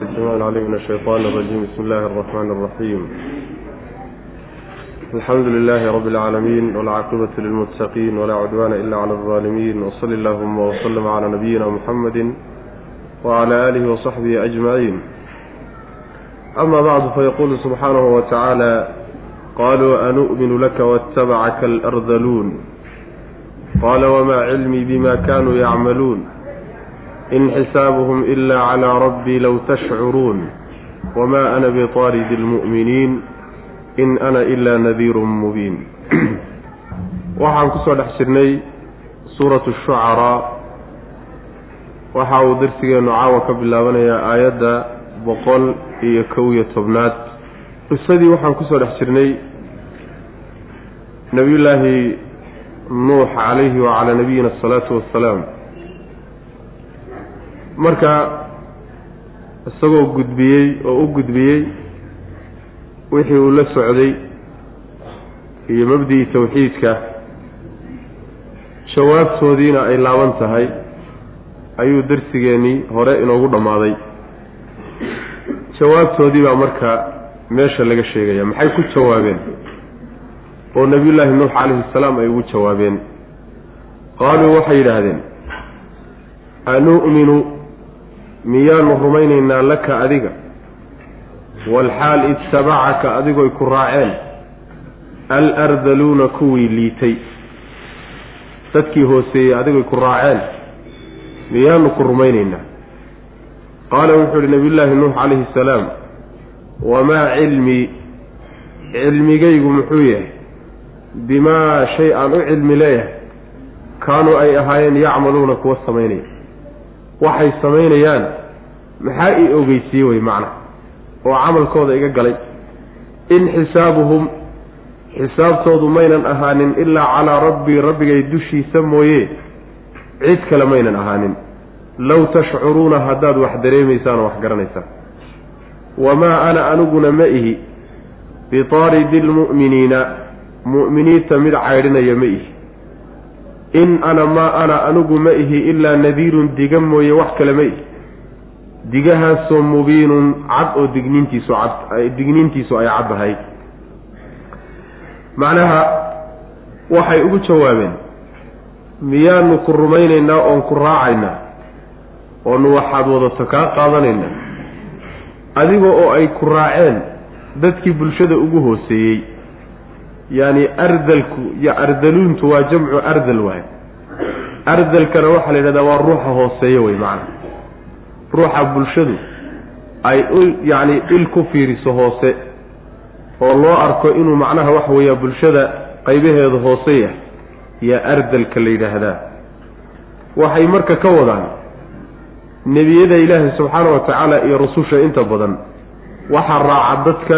السميع العليم من الشيطان الرجيم بسم الله الرحمن الرحيم الحمد لله رب العالمين والعاقبة للمتقين ولا عدوان إلا على الظالمين وصل اللهم وسلم على نبينا محمد وعلى آله وصحبه أجمعين أما بعد فيقول سبحانه وتعالى قالوا أنؤمن لك واتبعك الأرذلون قال وما علمي بما كانوا يعملون in xisaabuhum ilaa calaa rabbii low tashcuruun wamaa ana biطaaridi اlmu'miniin in ana ilaa nadiirun mubiin waxaan ku soo dhex jirnay suuratu shucaraa waxa uu darsigeennu caawa ka bilaabanayaa aayadda boqol iyo kow iyo tobnaad qisadii waxaan ku soo dhex jirnay nebiyullaahi nuux calayhi wacalaa nabiyina asalaatu wassalaam marka isagoo gudbiyey oo u gudbiyey wixii uu la socday iyo mabdii tawxiidka jawaabtoodiina ay laaban tahay ayuu darsigeennii hore inoogu dhammaaday. Jawaabtoodii baa marka meesha laga sheegaya maxay ku jawaabeen? Oo nebiyullaahi nuux calayhi salaam ay ugu jawaabeen. Qaaluu waxay yidhaahdeen anu'minu miyaanu rumaynaynaa laka adiga. Waalxaal ittabacaka adigoy ku raaceen. Alardaluuna kuwii liitay. Dadkii hooseeyey adigoy ku raaceen. Miyaanu ku rumaynaynaa. Qaala wuxuu ihi nabiyullaahi nuux calayhi salaam wamaa cilmii cilmigaygu muxuu yahay? Bimaa shay aan u cilmi leeyahay kaanuu ay ahaayeen yacmaluuna kuwa samaynaya waxay samaynayaan maxaa ii ogeysiye wey macna oo camalkooda iga galay. In xisaabuhum xisaabtoodu maynan ahaanin ilaa calaa rabbii rabbigay dushiisa mooye. Cid kale maynan ahaanin. Low tashcuruuna haddaad wax dareemaysaan oo wax garanaysaan. Wamaa ana aniguna ma ihi. Bitaaridi lmu'miniina mu'miniinta mid caydhinaya ma ihi in ana maa ana anigu ma ihi ilaa nadiirun diga mooye wax kale ma ihi. Digahaasoo mubiinun cad oo digniintiisu cad digniintiisu ay caddahay macnaha waxay ugu jawaabeen miyaanu ku rumaynaynaa oon ku raacaynaa oonu waxaad wadato kaa qaadanaynaa. Adiga oo ay ku raaceen dadkii bulshada ugu hooseeyey yaani ardalku iyo ardaluuntu waa jamcu ardal waay ardalkana waxaa la yidhahdaa waa ruuxa hooseeye wey macana ruuxa bulshadu ay yacni il ku fiiriso hoose oo loo arko inuu macnaha waxa weeya bulshada qaybaheeda hoose yahay yaa ardalka la yidhaahdaa. Waxay marka ka wadaan nebiyada ilaahi subxaana wa tacaala iyo rususha inta badan waxaa raaca dadka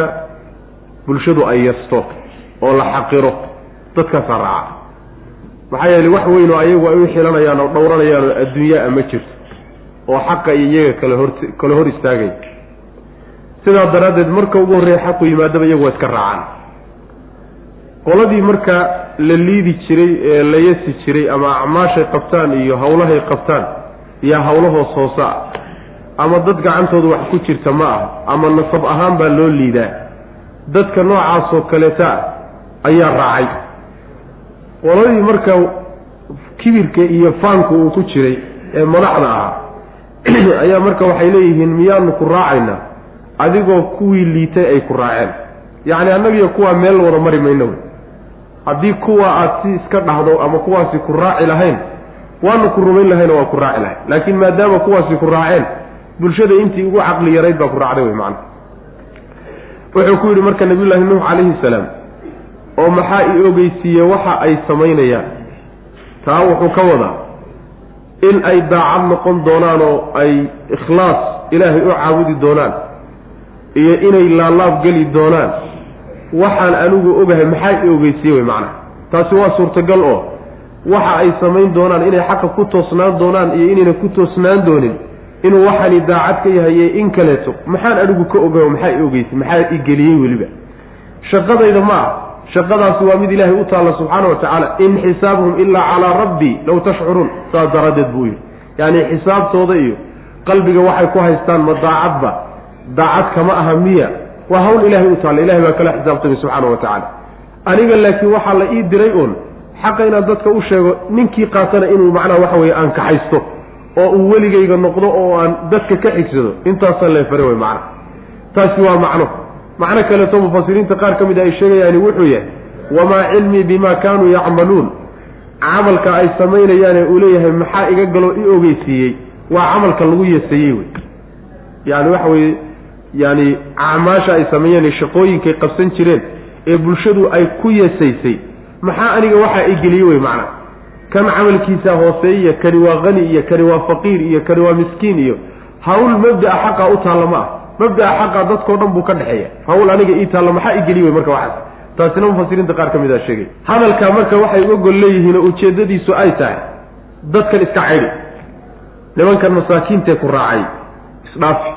bulshadu ay yasto oo la xaqiro dadkaasaa raaca. Maxaa yeelay wax weyn oo ayagu ay u xilanayaan oo dhowranayaan oo adduunyaa ma jirto oo xaqa iyo iyaga kala hor kala hor istaagay. Sidaa daraaddeed marka ugu horreeya xaqu yimaadaba iyagu waa iska raacaan. Qoladii marka la liidi jiray ee la yasi jiray ama acmaashay qabtaan iyo hawlahay qabtaan yaa hawlo hoos hoosa ama dad gacantooda wax ku jirta ma ah ama nasab ahaan baa loo liidaa. Dadka noocaasoo kaleeta ah ayaa raacay. Qoladii marka kibirka iyo faanku uu ku jiray ee madaxda ahaa ayaa marka waxay leeyihiin miyaanu ku raacaynaa? Adigoo kuwii liitay ay ku raaceen. Yacni annagiyo kuwaa meel wada mari mayno wey. Haddii kuwa aad si iska dhahdo ama kuwaasi ku raaci lahayn waanu ku rumayn lahayna waa ku raaci lahayn. Laakiin maadaama kuwaasi ku raaceen bulshada intii ugu caqli yarayd baa ku raacday wey macana wuxuu ku yidhi marka nabiyullaahi nuux calayhi salaam oo maxaa i ogeysiiye waxa ay samaynayaan? Taa wuxuu ka wadaa in ay daacad noqon doonaan oo ay ikhlaas ilaahay u caabudi doonaan iyo inay laalaab geli doonaan waxaan anigu ogahay maxaa i ogeysiiye wey macnaha. Taasi waa suurtagal oo waxa ay samayn doonaan inay xaqa ku toosnaan doonaan iyo inayna ku toosnaan doonin inuu waxaani daacad ka yahay ee in kaleeto maxaan anigu ka ogaho maxaa i ogeysay maxaa i geliyey weliba. Shaqadayda ma ah shaqadaasi waa mid ilaahay u taalla subxaana wa tacaala. In xisaabuhum ilaa calaa rabbii low tashcuruun. Saas daraaddeed buu yidhi. Yacni xisaabtooda iyo qalbiga waxay ku haystaan ma daacadba daacad kama aha miya. Waa hawl ilahay u taalla. Ilahay baa kala xisaabtamay subxaana wa tacaala. Aniga laakiin waxaa la ii diray uun xaqa inaan dadka u sheego ninkii qaatana inuu macnaha waxa weeye aan kaxaysto oo uu weligayga noqdo oo aan dadka ka xigsado intaasaa leefare wey macnaha taasi waa macno macno kaleeto mufasiriinta qaar ka mid a ah ay sheegayaani wuxuu yahay wamaa cilmii bima kaanuu yacmaluun. Camalka ay samaynayaane uu leeyahay maxaa iga galo i ogeysiiyey? Waa camalka lagu yeeseeyey wey. Yani waxa weeye yani acmaasha ay sameeyeen shaqooyinkay qabsan jireen ee bulshadu ay ku yeesaysay maxaa aniga waxaa i geliyey wey macna? Kan camalkiisa hooseeyiyo kani waa qani iyo kani waa faqiir iyo kani waa miskiin iyo hawl mabdaa xaqa u taalla ma ah mabdaa xaqa dadkao dhan buu ka dhexeeya. Hawl aniga ii taalla maxaa i geliy wey marka waxaas? Taasina mufasiriinta qaar ka mid a sheegay. Hadalkaa marka waxay uga gol leeyihiin oo ujeeddadiisu ay tahay dadkan iska caydhi nimankan masaakiintee ku raacay isdhaafi.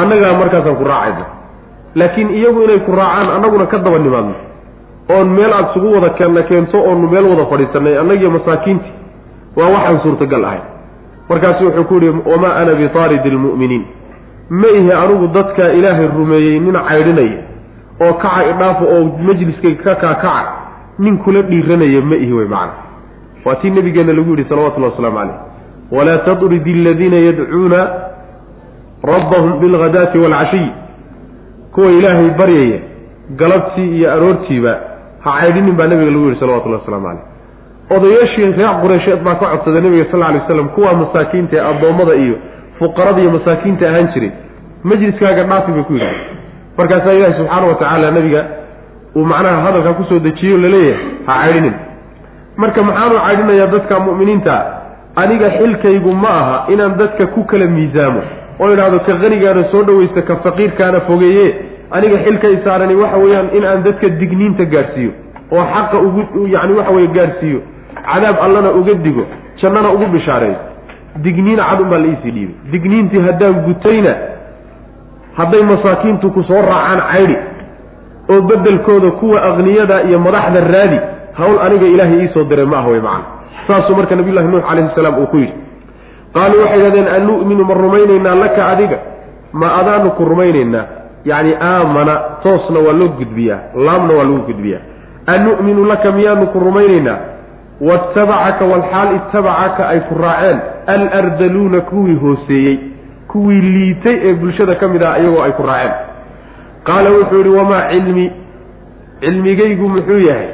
Annagaa markaasaan ku raacayna laakiin iyagu inay ku raacaan annaguna ka daba nimaadno. Oon meel aada isugu wada keenna keento oonu meel wada fadhiisanay annagiyo masaakiintii waa waxaan suurtagal ahay. Markaasu wuxuu ku yihi wamaa ana bitaaridi lmu'miniin ma ihi anigu dadka ilaahay rumeeyey nin caydhinaya oo kaca idhaafo oo majliskayga ka kaakaca nin kula dhiiranaya ma ihi wey macana waa tii nabigeenna lagu yidhi salawatullahi wasalaamu caleyh walaa tadridi aladiina yadcuuna rabbahum bilghadaati waalcashiy kuwa ilaahay baryaya galabtii iyo aroortiiba ha caydhinin baa nabiga lagu yidhi salawatullahi waslamu caleyh odayaashii reer qureysheed baa ka codsaday nabiga sal lla alay waslam kuwaa masaakiinta ee addoommada iyo fuqarada iyo masaakiinta ahaan jiray. Majliskaaga dhaafi bay ku yidhaha markaasaa ilaahi subxaana wa tacaala nabiga uu macnaha hadalkaa ku soo dejiyo la leeyahay ha caydhinin. Marka maxaanu caydhinayaa dadka mu'miniinta aniga xilkaygu ma aha inaan dadka ku kala miisaamo oo idhaahdo ka qanigaana soo dhawaysta ka faqiirkaana fogeeye. Aniga xilkay saarani waxa weeyaan in aan dadka digniinta gaadhsiiyo oo xaqa ugu yacni waxa weye gaadhsiiyo. Cadaab allana uga digo jannana ugu bishaareeyo digniin cad un baa la iisii dhiibay. Digniintii haddaan gutayna hadday masaakiintu ku soo raacaan caydhi oo beddelkooda kuwa aqniyada iyo madaxda raadi hawl aniga ilaahay iisoo diray ma ah wey macana saasuu marka nabiyullahi nuux calayhi salaam uu ku yidhi. Qaaluu waxay yidhahdeen an ma rumaynaynaa laka adiga? Ma adaanu ku rumaynaynaa? Yacni aamana toosna waa loo gudbiyaa laamna waa lagu gudbiyaa. An laka miyaanu ku rumaynaynaa waattabacaka walxaal ittabacaka ay ku raaceen alardaluuna kuwii hooseeyey kuwii liitay ee bulshada ka mid ah iyagoo ay ku raaceen. Qaala wuxuu yidhi wamaa cilmi cilmigaygu muxuu yahay?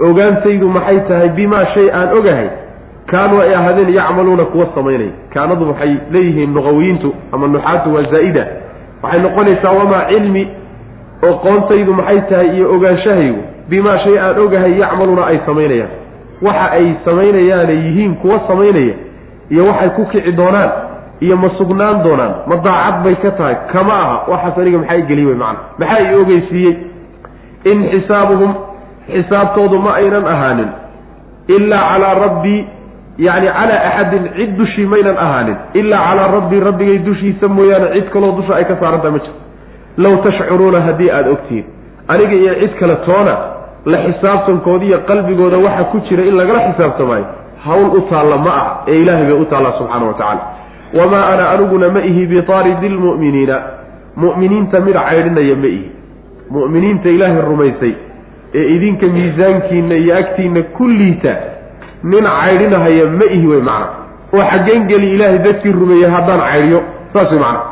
Ogaantaydu maxay tahay? Bimaa shay aan ogahay kaanuu ay ahaadeen yacmaluuna kuwa samaynaya kaanadu waxay leeyihiin nuqawiyiintu ama nuxaatu waa zaa'ida. Waxay noqonaysaa wamaa cilmi oqoontaydu maxay tahay iyo ogaanshahaygu bimaa shay aan ogahay yacmaluuna ay samaynayaan waxa ay samaynayaanay yihiin kuwa samaynaya iyo waxay ku kici doonaan iyo ma sugnaan doonaan ma daacad bay ka tahay kama aha. Waxaas aniga maxaa i geliy wey macana maxaa i ogeysiiyey? In xisaabuhum xisaabtoodu ma aynan ahaanin ilaa calaa rabbii yacni calaa axadin cid dushii maynan ahaanin ilaa calaa rabbii rabbigay dushiisa mooyaane cid kaloo dusha ay ka saarantahay ma jirto. Low tashcuruuna haddii aada ogtihiin aniga iyo cid kale toona la xisaabtankoodi iyo qalbigooda waxa ku jira in lagala xisaabtamaayo hawl u taalla ma ah ee ilaahay bay u taallaa subxaana wa tacala wamaa ana aniguna ma ihi bitaaridi lmu'miniina mu'miniinta mid caydhinaya ma ihi. Mu'miniinta ilaahay rumaysay ee idinka miisaankiinna iyo agtiinna kulliita nin caydhinahaya ma ihi wey macna. Oo xaggeen geli ilaahay dadkii rumeeyey haddaan caydhiyo saas wey macna.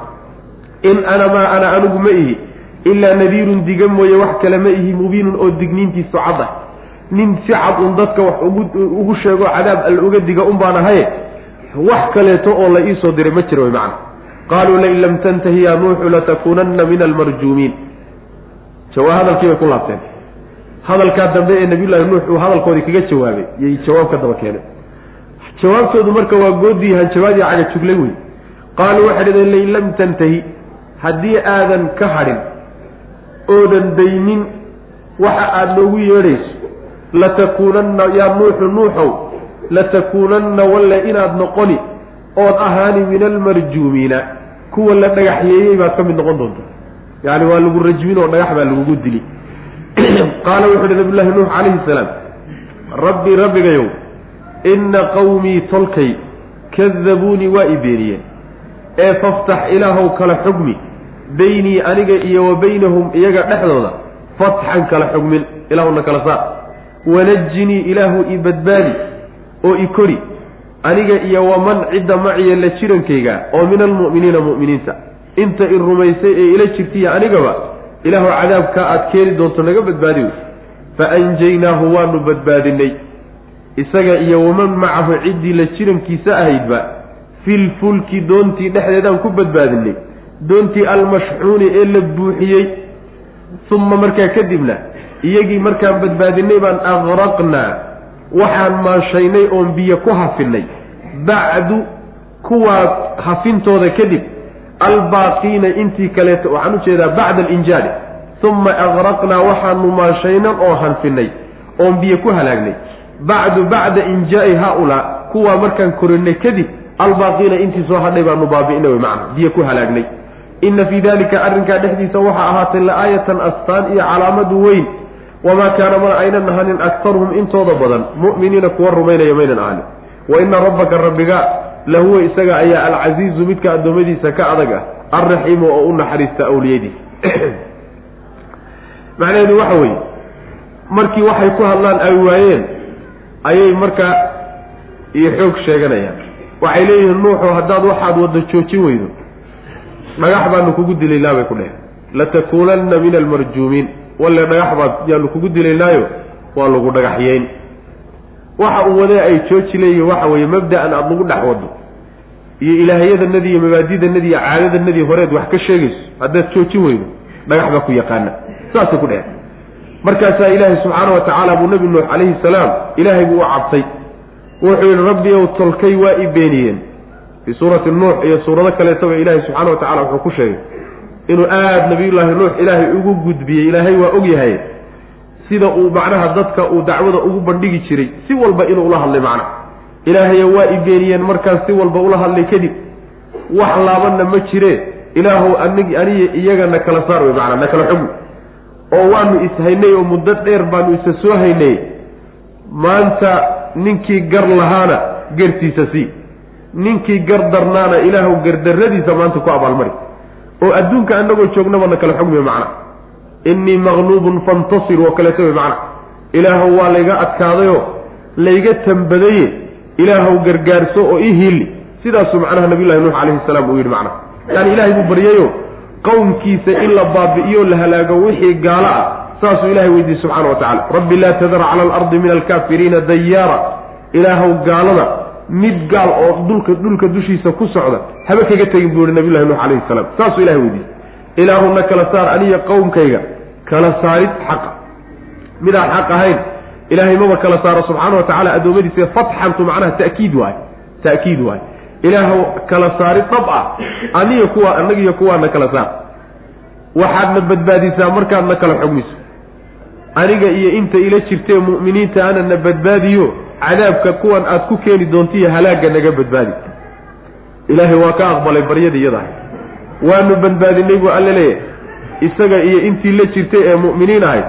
In ana maa ana anigu ma ihi ilaa nadiirun diga mooye wax kale ma ihi mubiinun oo digniintiisu cad ah nin si cad un dadka wax ugu sheego cadaab alla uga diga un baan ahaye wax kaleeto oo la iisoo diray ma jiro way macana qaaluu lain lam tantahi yaa nuuxu latakuunanna min almarjuumiin. Jawaa hadalkii ku laabteen. Hadalkaa dambe ee nabiyullaahi nuux uu hadalkoodii kaga jawaabay yay jawaab ka daba keeneen. Jawaabtoodu marka waa goodii hanjabaadii caga juglay wey qaaluu waxay dhadeen lain lam tantahi haddii aadan ka hadhin oodan daynin waxa aada noogu yeedhayso latakuunanna yaa nuuxu nuuxow latakuunanna walle inaad noqoni ood ahaani min almarjuumiina kuwa la dhagaxyeeyey baad ka mid noqon doonta. Yacni waa lagu rajmin oo dhagax baa lagugu dili. Qaala wuxu uhi nabiyullaahi nuux calayhi salaam rabbi rabbigayow inna qawmii tolkay kadabuunii waa i beeniyeen. Ee faftax ilaahow kala xugmi beynii aniga iyo wa baynahum iyaga dhexdooda fatxan kala xugmin ilaahuna kala saar. Wanajinii ilaahu i badbaadi oo i kori aniga iyo waman cidda maciya la jirankayga oo min almu'miniina mu'miniinta. Inta i rumaysay ee ila jirtiya anigaba ilaahu cadaabkaa aad keeni doonto naga badbaadi wey fa anjaynaahu waanu badbaadinay isaga iyo waman macahu ciddii la jirankiisa ahaydba filfulki doontii dhexdeedaan ku badbaadinay doontii almashxuuni ee la buuxiyey uma markaa kadibna iyagii markaan badbaadinay baan aqraqnaa waxaan maanshaynay oon biyo ku hafinay. Bacdu kuwaa hafintooda kadib albaaqiina intii kaleeto waxaan u jeedaa bacda alinjaali uma aqraqnaa waxaanu maanshaynay oo hanfinay oon biyo ku halaagnay. Bacdu bacda injaa'i haa-ulaa kuwaa markaan korinay kadib albaaqiina intii soo hadhay baanu baabi'inay wey macna biyo ku halaagnay inna fii dalika arrinkaa dhexdiisa waxaa ahaatay la-aayatan astaan iyo calaamadu weyn. Wamaa kaana mana aynan ahanin aktaruhum intooda badan mu'miniina kuwa rumaynaya maynan ahanin wa ina rabbaka rabbiga lahuwa isaga ayaa alcasiizu midka addoommadiisa ka adag ah alraxiimu oo u naxariista awliyadiisa. Macnaheedu waxa weeye markii waxay ku hadlaan ay waayeen ayay markaa iyo xoog sheeganayaan. Waxay leeyihiin nuuxu haddaad waxaad wadda joojin weydo dhagax baanu kugu dilaynaa bay ku dheheen latakuunanna min almarjuumiin walle dhagax baad yaanu kugu dilaynaayo waa lagu dhagaxyeyn. Waxa uu wadee ay jooji leeyihiin waxa weeye mabda-an aada lagu dhex wado iyo ilaahyadanadii iyo mabaadidanadii iyo caadadanadii horeed wax ka sheegayso haddaad joojin weydo dhagax baa ku yaqaana. Saasay ku dheheen markaasaa ilaahay subxaana wa tacaala buu nebi nuux calayhi salaam ilaahay buu u cabtay. Wuxuu yihi rabbi ow tolkay waa i beeniyeen fii suurati nuux iyo suurado kaleetaba ilaahay subxaana wa tacala wuxuu ku sheegay inuu aada nabiyullaahi nuux ilaahay ugu gudbiyey ilaahay waa ogyahay sida uu macnaha dadka uu dacwada ugu bandhigi jiray si walba inuu ula hadlay macnaha ilaahayo waa i beeniyeen markaan si walba ula hadlay kadib wax laabanna ma jiree ilaahow anig aniya iyaga na kala saar wey macnaa na kala xugmi oo waanu ishaynay oo muddo dheer baanu isa soo haynay maanta ninkii gar lahaana gartiisa sii ninkii gardarnaana ilaahu gardarradiisa maanta ku abaalmari. oo adduunka annagoo joognaba na kala xugmiyo macna. Innii maqluubun fantasir oo kaleeto wey macna. Ilaahow waa layga adkaadayoo layga tambadaye ilaahow gargaarso oo ii hiili sidaasuu macnaha nabiyullahi nuux calayhi salaam uu yidhi macna. Yaani ilahay buu baryayo qowmkiisa in la baabi'iyo la halaago wixii gaalo ah saasuu ilahay weydiiyey subxana wa tacala rabbi laa tadar cala alardi min alkaafiriina dayaara. Ilaahow gaalada mid gaal oo dhulka dhulka dushiisa ku socda haba kaga tegin buu yihi nabiyullahi nuux calayhi salaam. Saasuu ilahay weydiiyey. Ilaahuna kala saar aniya qowmkayga kala saarid xaqa. Midaan xaq ahayn ilaahay maba kala saaro subxaana wa tacala addoommadiisa fatxantu macnaha ta'kiid waay ta'kiid waay ilaahw kala saarid dhab ah aniga kuwa annagiyo kuwaana kala saar. Waxaadna badbaadisaa markaadna kala xugmiso. Aniga iyo inta ila jirtee mu'miniinta anana badbaadiyo cadaabka kuwan aad ku keeni doontiiyo halaagga naga badbaadi. Ilaahay waa ka aqbalay baryada iyadaah waanu badbaadinay buu alle leeyahay. Isaga iyo intii la jirtay ee mu'miniin ahayd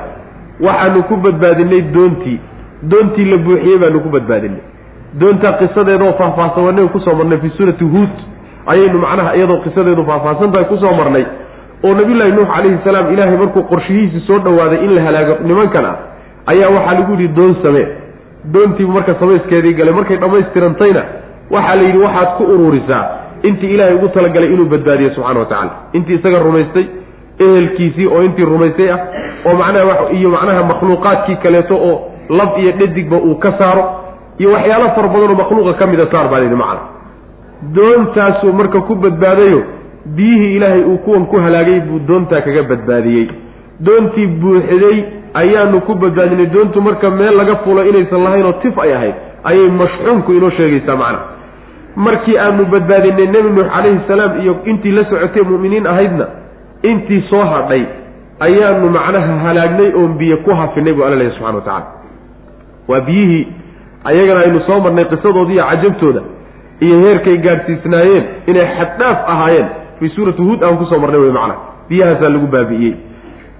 waxaanu ku badbaadinay doontii. Doontii la buuxiyey baanu ku badbaadinay. Doontaa qisadeedoo faahfaahsan wanaga ku soo marnay fii suurati huud. Ayaynu macnaha iyadoo qisadeedu faahfaahsan tahay ku soo marnay. Oo nabiyullaahi nuux calayhi salaam ilaahay markuu qorshihiisii soo dhowaaday in la halaago nimankan ah ayaa waxaa lagu yidhi doon samee doontiibu marka samayskeedii galay. Markay dhammaystirantayna waxaa la yidhi waxaad ku ururisaa. Intii ilaahay ugu talagalay inuu badbaadiyo subxana wa tacala intii isaga rumaystay ehelkiisii oo intii rumaystay ah oo macnaha iyo macnaha makhluuqaadkii kaleeto oo lab iyo dhadigba uu ka saaro iyo waxyaalo fara badanoo makhluuqa ka mida saar baa la yidhi macna doontaasuu marka ku badbaadayo biyihii ilaahay uu kuwan ku halaagay buu doontaa kaga badbaadiyey. Doontii buuxiday ayaanu ku badbaadinay doontu marka meel laga fulo inaysan lahayn oo tif ay ahayd ayay mashxuumku inoo sheegaysaa macnaha. Markii aanu badbaadinay nebi nuux calayhi salaam iyo intii la socotay mu'miniin ahaydna intii soo hadhay ayaanu macnaha halaagnay oon biyo ku hafinay buu alla leeyahy subxana wa tacala waa biyihii ayagana aynu soo marnay qisadoodii iyo cajabtooda iyo heerkay gaadhsiisnaayeen inay xaddhaaf ahaayeen. Fii suurati huud aan ku soo marnay wey macnaha biyahaasaa lagu baabi'iyey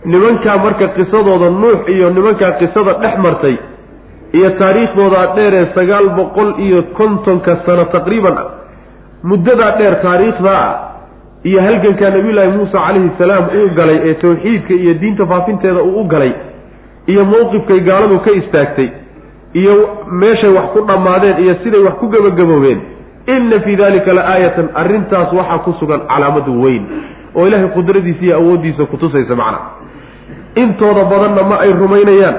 nimankaa marka qisadooda nuux iyo nimankaa qisada dhex martay iyo taariikhdoodaa dheer ee sagaal boqol iyo kontonka sano taqriiban ah muddadaa dheer taariikhdaa ah iyo halgankaa nabiyullaahi muusa calayhi salaam uu galay ee tawxiidka iyo diinta faafinteeda uu u galay iyo mowqifkay gaaladu ka istaagtay iyo meeshay wax ku dhammaadeen iyo siday wax ku gebagaboobeen inna fii dalika la aayatan arrintaas waxaa ku sugan calaamadu weyn oo ilaahay qudradiisa iyo awooddiisa kutusaysa macna intooda badanna ma ay rumaynayaan.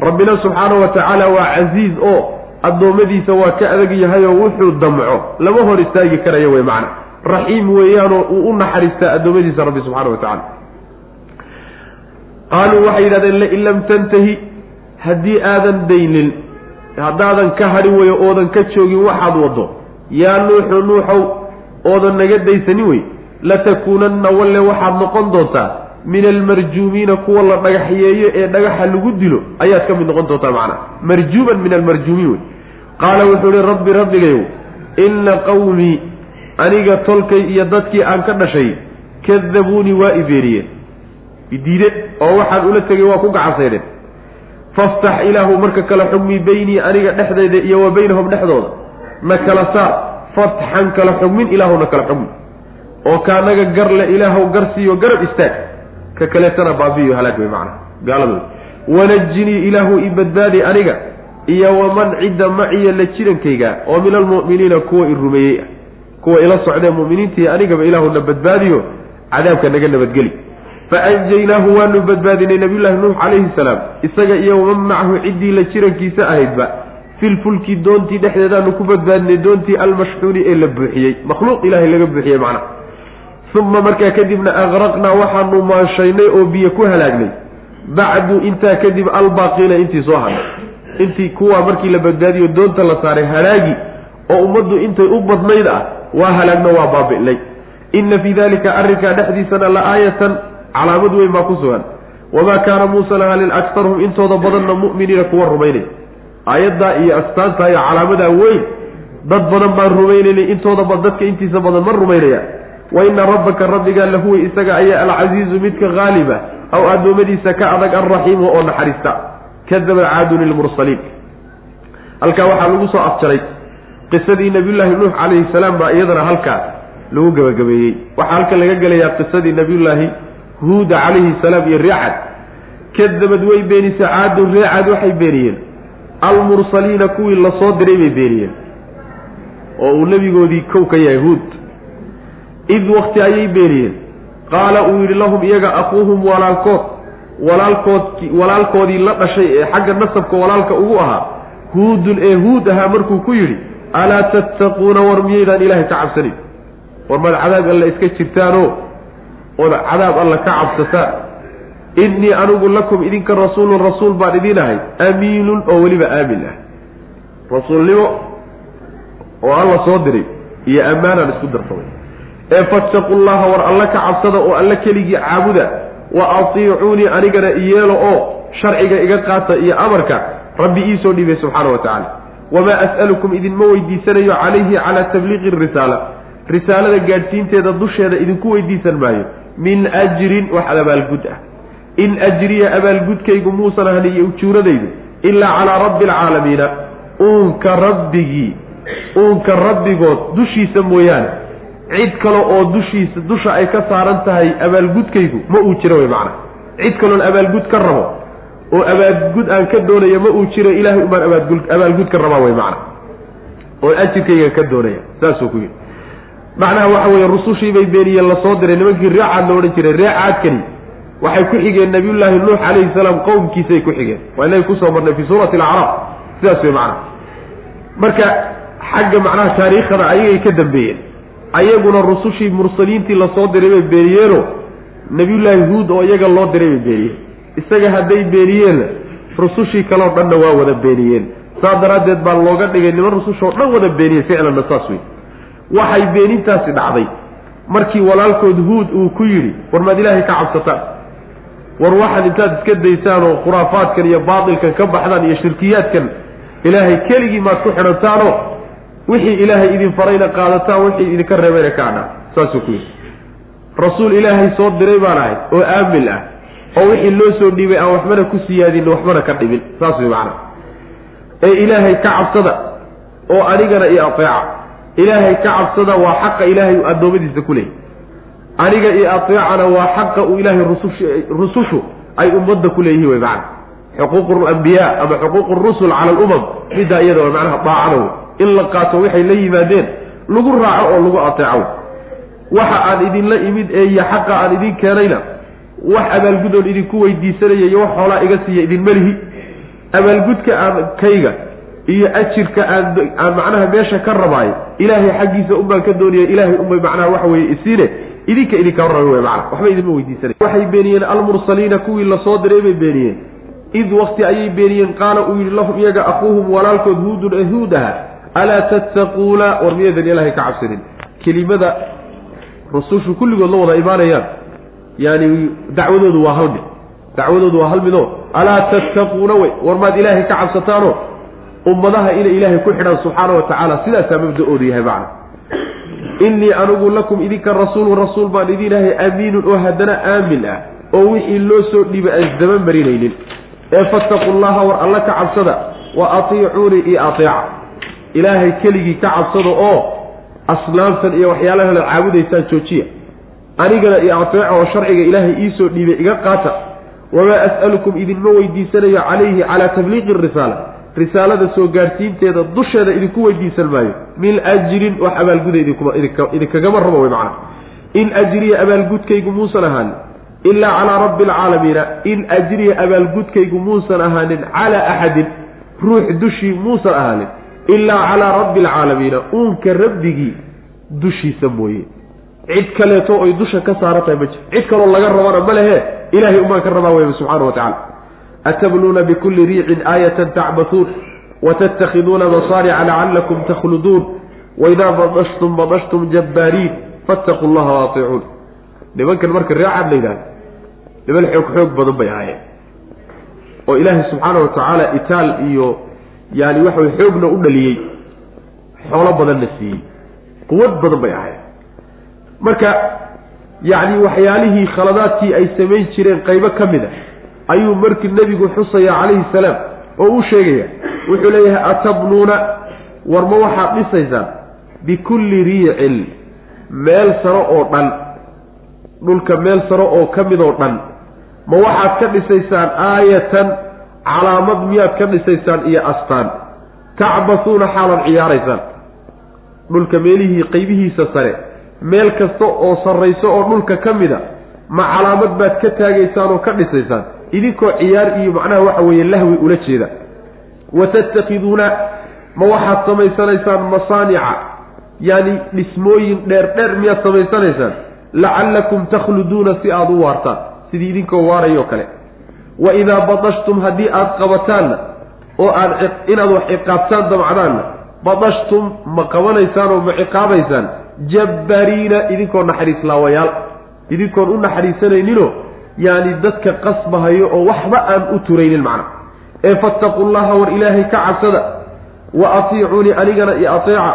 Rabbina subxaana wa tacaala waa casiiz oo addoommadiisa waa ka adag yahay oo wuxuu damco. Lama hor istaagi karaya wey macna. Raxiim weeyaanoo uu u naxariistaa addoommadiisa rabbi subxana wa tacala qaaluu waxay yidhahdeen lain lam tantahi haddii aadan daynin haddaadan ka hadhi weyo oodan ka joogin waxaad waddo. Yaa nuuxu nuuxow oodan naga daysanin wey latakuunanna walle waxaad noqon doontaa min almarjuumiina kuwa la dhagaxyeeyo ee dhagaxa lagu dilo ayaad ka mid noqon doontaa macnaa. Marjuuman min almarjuumiin wey. Qaala wuxuu ihi rabbi rabbigayow inna qawmii aniga tolkay iyo dadkii aan ka dhashay kadabuunii waa i beeniyeen idiide oo waxaan ula tegay waa ku gacansaydheen faftax ilaahu marka kala xugmi beynii aniga dhexdayda iyo wa baynahum dhexdooda. Na kala saar fatxan kala xugmin ilaahuna kala xugmi. Oo kaanaga gar le ilaahow gar siiyo garab istaag ka kaleetana baabi'iyo halaag wey macana gaaladood wanajinii ilaahu i badbaadi aniga iyo waman cidda maciya la jirankayga oo min almu'miniina kuwa i rumeeyey. Ah kuwa ila socdee mu'miniintii anigaba ilaahuna badbaadiyo cadaabka naga nabadgeli. Fa anjaynaahu waanu badbaadinay nabiyullaahi nuux calayhi salaam isaga iyo waman macahu ciddii la jirankiisa ahaydba filfulki doontii dhexdeedaanu ku badbaadinay doontii almashxuuni ee la buuxiyey. Makhluuq ilaahay laga buuxiyey macnaha uma markaa kadibna aqraqnaa waxaanu maanshaynay oo biyo ku halaagnay. Bacdu intaa kadib albaaqiina intii soo hadhay. Intii kuwaa markii la badbaadiyo doonta la saaray halaagi oo ummaddu intay u badnayd ah waa halaagna waa baabi'nay. Inna fii dalika arrinkaa dhexdiisana la aayatan calaamad weyn baa ku sugan. Wamaa kaana muusan ahalin aktarhum intooda badanna mu'miniina kuwa rumaynay. Aayaddaa iyo astaantaa iyo calaamadaa weyn dad badan baan rumaynaynay intooda ba dadka intiisa badan ma rumaynaya wa ina rabbaka rabbigaa lahuwa isaga ayaa alcasiizu midka haaliba aw addoommadiisa ka adag alraxiimu oo naxariista. Kadaba caadun ilmursaliin halkaa waxaa lagu soo afjaray qisadii nabiyullaahi nuux calayhi salaam baa iyadana halkaa lagu gebagabeeyey waxaa halkan laga gelayaa qisadii nabiyullaahi huuda calayhi salaam iyo reecad kadabad way beenisay caadun reecad waxay beeniyeen. Almursaliina kuwii la soo diray bay beeniyeen. Oo uu nebigoodii kow ka yahay huud id wakti ayay beeniyeen. Qaala uu yidhi lahum iyaga akuuhum walaalkood walaalkood walaalkoodii la dhashay ee xagga nasabka walaalka ugu ahaa huudun ee huud ahaa markuu ku yidhi alaa tattaquuna war miyaydaan ilaahay ka cabsanin? War maad cadaab alla iska jirtaanoo ood cadaab alla ka cabsataan innii anigu lakum idinka rasuulun rasuul baan idiin ahay amiinun oo weliba aamin ah rasuulnimo oo alla soo diray iyo ammaanaan isku darsamay ee fattaqu llaha war alla ka cabsada oo alla keligii caabuda wa atiicuunii anigana iyeelo oo sharciga iga qaata iyo amarka rabbi iisoo dhiibay subxaana wa tacaala. Wamaa as'alukum idinma weydiisanayo calayhi calaa tabliiqi risaala. Risaalada gaadhsiinteeda dusheeda idinku weydiisan maayo. Min ajrin wax abaalgud ah. In ajriya abaalgudkaygu muusan ahan iyo ujuuradaydu ilaa calaa rabbi alcaalamiina uunka rabbigii uunka rabbigood dushiisa mooyaane cid kale oo dushiisa dusha ay ka saaran tahay abaalgudkaygu ma uu jiro wey macana cid kaloon abaalgud ka rabo oo abaalgud aan ka doonayo ma uu jiro ilaahay umaan abaalgud ka rabaa wey macana oo ajirkayga ka doonaya saasuu ku yidhi. Macnaha waxa weeye rusushii bay beeniyeen la soo diray nimankii reecaad la odhan jiray reecaadkani waxay ku xigeen nabiyullaahi nuux calayhi salaam qowmkiisay ku xigeen. Waa inay ku soo marnay fii suurati alacraaf sidaas wey macnaha marka xagga macnaha taariikhada ayagay ka dambeeyeen ayaguna rusushii mursaliintii la soo diray bay beeniyeenoo nabiyullaahi huud oo iyaga loo diray bay beeniyeen isaga hadday beeniyeenna rusushii kaleo dhanna waa wada beeniyeen saas daraaddeed baa looga dhigay niman rusushoo dhan wada beeniyey ficlanna saas wey waxay beenintaasi dhacday. Markii walaalkood huud uu ku yidhi war maad ilaahay ka cabsataan. War waxaad intaad iska daysaan oo khuraafaadkan iyo baatilkan ka baxdaan iyo shirkiyaadkan ilaahay keligii maad ku xidhantaanoo wixii ilaahay idin farayna qaadataan wixii idinka reebayna ka adhaan saasuu ku yidhi. Rasuul ilaahay soo diray baan ahay oo aamin ah oo wixii loo soo dhiibay aan waxbana ku siyaadin waxbana ka dhimin saas way macana ee ilaahay ka cabsada oo anigana iyo ateeca ilaahay ka cabsada waa xaqa ilaahay uu addoommadiisa ku leeyay. Aniga iyo ateecana waa xaqa uu ilaahay rusushu ay ummadda ku leeyihiin wey macana xuquuqu lambiyaa ama xuquuqu rusul cala alumam middaa iyada waa macnaha daacada wey in la qaato waxay la yimaadeen lagu raaco oo lagu ateeco. Waxa aan idinla imid ee iyo xaqa aan idin keenayna wax abaalgudoon idinku weydiisanaya iyo wax xoolaa iga siiya idinma lihi. Abaalgudka aan kayga iyo ajirka aan aan macnaha meesha ka rabaayo ilaahay xaggiisa unbaan ka doonaya ilaahay unbay macnaha waxa weeye isiine idinka idinka warrami wey macana waxba idinma weydiisanay waxay beeniyeen almursaliina kuwii la soo diray bay beeniyeen. Id wakti ayay beeniyeen qaala uu yidhi lahum iyaga akuuhum walaalkood huudun ee huud aha alaa tattaquuna war miyadan ilaahay ka cabsanin kelimada rusushu kulligood la wada imaanayaan yaani dacwadoodu waa hal mid. Dacwadoodu waa hal midoo alaa tattaquuna wey war maad ilaahay ka cabsataano ummadaha inay ilaahay ku xidhaan subxaana wa tacaala sidaasaa mabda-oodu yahay macna. Innii anigu lakum idinka rasuulu rasuul baan idin ahay amiinun oo haddana aamin ah oo wixii loo soo dhiibay aan isdaba marinaynin. Ee fattaqu llaha war alla ka cabsada wa atiicuunii iyo ateeca ilaahay keligii ka cabsada oo asnaamtan iyo waxyaalaha la caabudaysaan joojiya. Anigana iyo ateeca oo sharciga ilaahay iisoo dhiibay iga qaata wamaa as'alukum idinma weydiisanayo calayhi calaa tabliiqi risaala. Risaalada soo gaadhsiinteeda dusheeda idinku weydiisan maayo. Min ajrin wax abaalguda idinkagama rabo wey macana in ajriya abaalgudkaygu muusan ahaanin ilaa calaa rabbi alcaalamiina in ajriya abaalgudkaygu muusan ahaanin calaa axadin ruux dushii muusan ahaanin ilaa calaa rabbi alcaalamiina uunka rabbigii dushiisa mooye. Cid kaleeto oy dusha ka saaran tahay ma jir. Cid kaloo laga rabana ma lehe ilahay umaan ka rabaa weyba subxana wa tacala atabnuuna bikulli riicin aayatan tacbasuun watattakhiduuna masaarica lacallakum takhluduun waidaa badashtum badashtum jabbaariin fattaquu llaha waatiicuun nimankan marka reecaad la yidhahda niman xoog xoog badan bay ahaayeen. Oo ilaahay subxaana wa tacaala itaal iyo yaani waxa xoogna u dhaliyey. Xoolo badanna siiyey. Quwad badan bay ahaayeen marka yacni waxyaalihii khaladaadkii ay samayn jireen qaybo ka mid a ayuu markii nebigu xusaya calayhi salaam oo u sheegaya wuxuu leeyahay atabnuuna? War ma waxaad dhisaysaan? Bikulli riicin. Meel saro oo dhan. Dhulka meel saro oo ka mid oo dhan. Ma waxaad ka dhisaysaan aayatan calaamad miyaad ka dhisaysaan iyo astaan. Tacbasuuna xaalaad ciyaaraysaan. Dhulka meelihii qaybihiisa sare meel kasta oo sarrayso oo dhulka ka mid a ma calaamad baad ka taagaysaan oo ka dhisaysaan. Idinkoo ciyaar iyo macnaha waxa weeye lahwi ula jeeda. Wa tattakiduuna ma waxaad samaysanaysaan masaanica yaani dhismooyin dheer dheer miyaad samaysanaysaan lacallakum takhluduuna si aada u waartaan. Sidii idinkoo waarayoo kale wa idaa badashtum haddii aada qabataanna oo aad inaad wax ciqaabtaan damcdaanna badashtum ma qabanaysaan oo ma ciqaabaysaan jabbariina idinkoo naxariis laawayaal idinkoon u naxariisanayninoo yaani dadka qasbahayo oo waxba aan u turaynin macna ee fattaqu llaha war ilaahay ka cabsada wa atiicuunii anigana iyo ateeca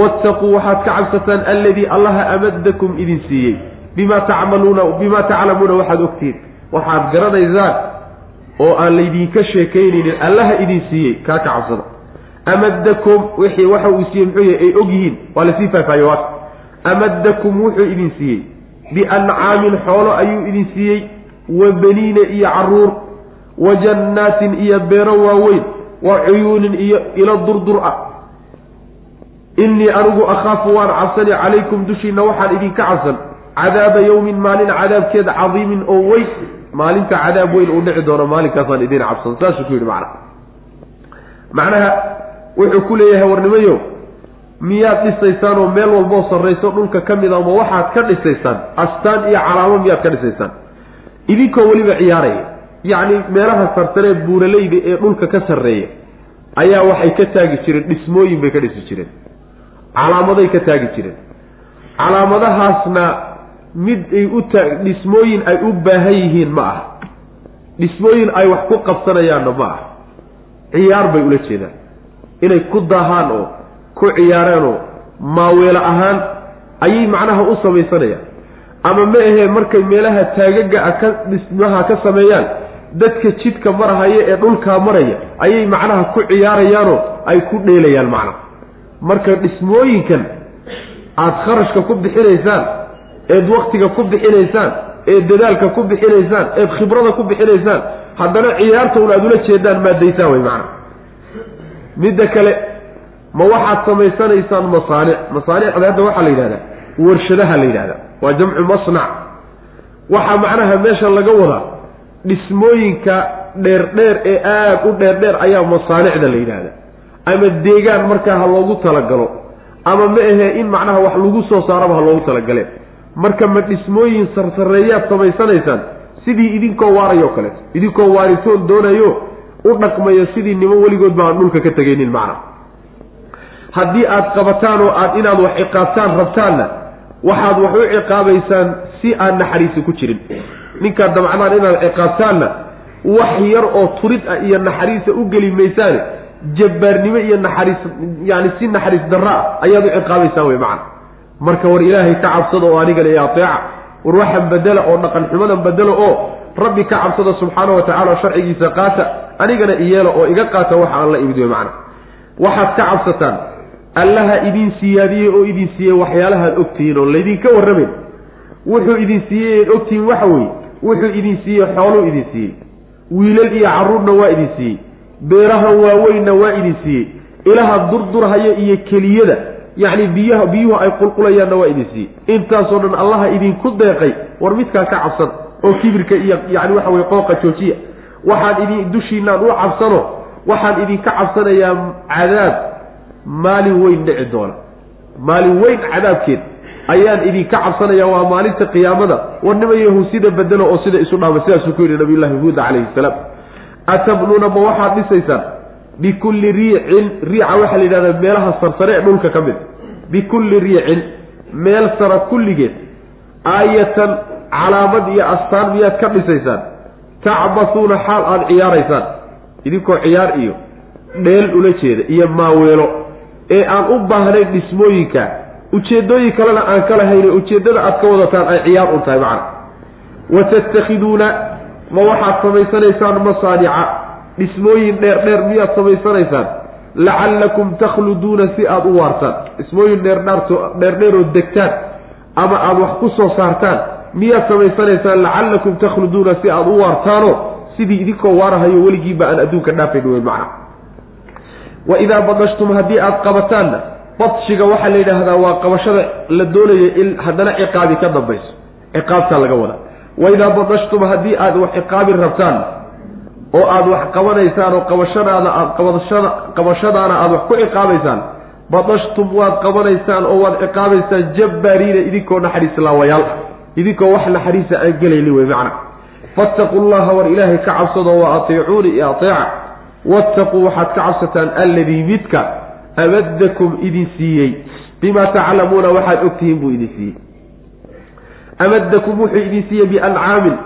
wattaquu waxaad ka cabsataan alladii allaha amadakum idin siiyey bimaa tacmaluuna bimaa taclamuuna waxaad ogtihiin waxaad garanaysaan oo aan laydinka sheekaynaynin allaha idin siiyey kaa ka cabsada. Amadakum wixii waxa uu siiyey muxuu yahay ay og yihiin waa la sii faahfaahiye waaka amadakum wuxuu idin siiyey. Biancaamin xoolo ayuu idin siiyey wa beniina iyo carruur wa jannaatin iyo beero waaweyn wa cuyuunin iyo ilo durdur ah. Innii anigu akhaafu waan cabsani calaykum dushiinna waxaan idinka cabsan cadaaba yowmin maalin cadaabkeed cadiimin oo weyn maalinta cadaab weyn uu dhici doono maalinkaasaan idin cabsan. Saasuu ku yidhi macna macnaha wuxuu ku leeyahay warnimayo miyaad dhisaysaan oo meel walboo sarrayso dhulka ka mid a ma waxaad ka dhisaysaan astaan iyo calaamo miyaad ka dhisaysaan idinkoo weliba ciyaaraya. Yacni meelaha sartaree buuralayda ee dhulka ka sarreeya ayaa waxay ka taagi jireen dhismooyin bay ka dhisi jireen. Calaamaday ka taagi jireen. Calaamadahaasna mid ay u ta dhismooyin ay u baahan yihiin ma aha. Dhismooyin ay wax ku qabsanayaanna ma aha. Ciyaar bay ula jeedaan. Inay ku daahaan oo ku ciyaareenoo maaweelo ahaan ayay macnaha u samaysanayaan. Ama ma ahee markay meelaha taagaga a ka dhismaha ka sameeyaan dadka jidka marahaya ee dhulkaa maraya ayay macnaha ku ciyaarayaanoo ay ku dheelayaan macnaha marka dhismooyinkan aada kharashka ku bixinaysaan eed waktiga ku bixinaysaan eed dadaalka ku bixinaysaan eed khibrada ku bixinaysaan haddana ciyaarta un aada ula jeedaan maadaysaan way macana midda kale ma waxaad samaysanaysaan masaanic masaanicda hadda waxaa la yidhahdaa warshadaha la yidhahdaa waa jamcu masnac. Waxaa macnaha meesha laga wadaa dhismooyinka dheerdheer ee aada u dheerdheer ayaa masaanicda la yidhaahdaa ama deegaan markaa ha loogu talagalo ama ma ahee in macnaha wax lagu soo saaraba ha loogu talagaleen marka ma dhismooyin sarsareeyaad samaysanaysaan sidii idinkoo waarayo kaleeto idinkoo waaritoon doonayo u dhaqmayo sidii nimo weligood ba aan dhulka ka tegaynin macna. Haddii aad qabataan oo aad inaad wax ciqaabtaan rabtaanna waxaad wax u ciqaabaysaan si aan naxariisi ku jirin. Ninkaad damcdaan inaad ciqaabtaanna wax yar oo turid ah iyo naxariisa u geli maysaane jabbaarnimo iyo naxariis yani si naxariis darra ah ayaad u ciqaabaysaan wey macana marka war ilaahay ka cabsada oo anigana i ateeca war waxan bedela oo dhaqan xumadan bedelo oo rabbi ka cabsada subxaana wa tacala sharcigiisa qaata anigana iyeela oo iga qaata waxa aan la imid wey macana waxaad ka cabsataan allaha idin siyaadiyey oo idin siiyey waxyaalahaad ogtihiin oo laydinka warramayn. Wuxuu idin siiyey eed ogtihiin waxa weeye wuxuu idin siiyey xooluu idin siiyey wiilal iyo carruurna waa idin siiyey beeraha waaweynna waa idin siiyey ilaha durdurhaya iyo keliyada yacni biyaha biyuhu ay qulqulayaanna waa idin siiyey intaasoo dhan allaha idinku deeqay war midkaa ka cabsan oo kibirka iyo yacni waxa weye qooqa joojiya. Waxaan idin dushiinaan u cabsano waxaan idinka cabsanayaa cadaab maalin weyn dhici doona. Maalin weyn cadaabkeed ayaan idinka cabsanaya waa maalinta qiyaamada war nimayahu sida bedelo oo sida isu dhaama sidaasuu ku yidhi nabiyullaahi huuda calayhi salaam. Atabnuuna ma waxaad dhisaysaan bikulli riicin riica waxaa la yidhahdaa meelaha sarsare ee dhulka ka mid. Bikulli riicin meel sara kulligeed aayatan calaamad iyo astaan miyaad ka dhisaysaan. Tacbasuuna xaal aada ciyaaraysaan. Idinkoo ciyaar iyo dheel ula jeeda iyo maaweelo ee aan u baahnayn dhismooyinka ujeeddooyin kalena aan ka lahayne ujeeddada aad ka wadataan ay ciyaar un tahay macna. Wa tattakhiduuna ma waxaad samaysanaysaan masaanica dhismooyin dheer dheer miyaad samaysanaysaan lacallakum takhluduuna si aada u waartaan. Dhismooyin dheerdhaarto dheerdheeroo degtaan ama aada wax ku soo saartaan miyaad samaysanaysaan lacallakum takhluduuna si aada u waartaano sidii idinkoo waarahayo weligiiba aan adduunka dhaafayn wey macna. Wa idaa badashtum haddii aada qabataanna badshiga waxaa la yidhaahdaa waa qabashada la doonayo in haddana ciqaabi ka dambayso. Ciqaabtaa laga wadaa waidaa badashtum haddii aada wax ciqaabi rabtaan oo aada wax qabanaysaan oo qabashadaada aad qabashada qabashadaana aada wax ku ciqaabaysaan badashtum waad qabanaysaan oo waad ciqaabaysaan jabbaariina idinkoo naxariis laawayaal idinkoo wax naxariisa aan gelayni wey macna. Fattaquu llaha war ilaahay ka cabsado wa atiicuuni i ateeca. Wattaquu waxaad ka cabsataan alladii midka amadakum idin siiyey. Bimaa taclamuuna waxaad ogtihiin buu idin siiyey. Amadakum wuxuu idin siiyey biancaamin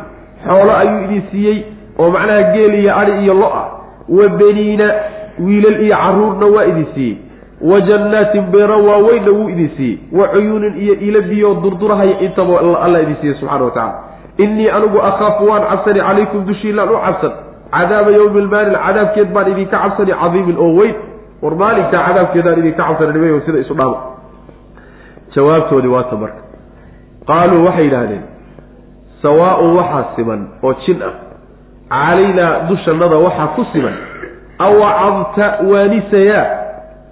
xoolo ayuu idin siiyey oo macnaha geel iyo adi iyo lo'a wa beniina wiilal iyo caruurna waa idin siiyey. Wa jannaatin beero waaweynna wuu idin siiyey. Wa cuyuunin iyo ilo biyo durdurahaya intaba alla idin siiyey subxana wa tacala innii anigu akhaafu waan cabsani calaykum dushiilaan u cabsan. Cadaaba yowmi lmaalin cadaabkeed baan idinka cabsani cadiimin oo weyn. War maalinkaa cadaabkeedaan idinka cabsani nimayo sida isu dhaama. Jawaabtoodii waata marka qaaluu waxay yidhaahdeen sawaaun waxaa siman oo jin ah calaynaa dushannada waxaa ku siman awacadta waanisayaa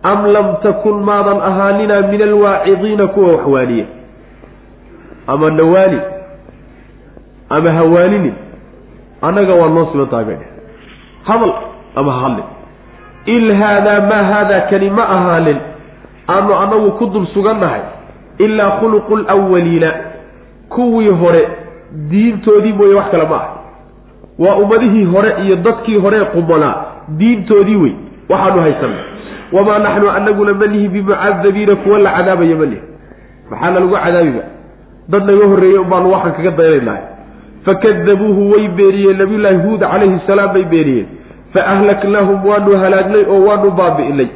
am lam takun maadan ahaaninaa min alwaacidiina kuwa wax waaniya. Ama nawaani ama hawaaninin annaga waa noo siman tahay bay hadal ama hadlin. Il haadaa maa haadaa kani ma ahaanin aanu annagu ku dul sugannahay ilaa khuluqu lwaliina kuwii hore diintoodii mooye wax kale ma ah waa ummadihii hore iyo dadkii hore qubanaa diintoodii wey waxaanu haysanay wamaa naxnu anaguna manihi bimucadabiina kuwa la cadaabaya manihi maxaana lagu cadaabiba? Dad naga horreeyey unbaanu waxaan kaga daynaynahay fakadabuuhu way beeniyeen nabiyullaahi huud calayhi salaam bay beeniyeen fa ahlaknaahum waanu halaagnay oo waanu baabi'inay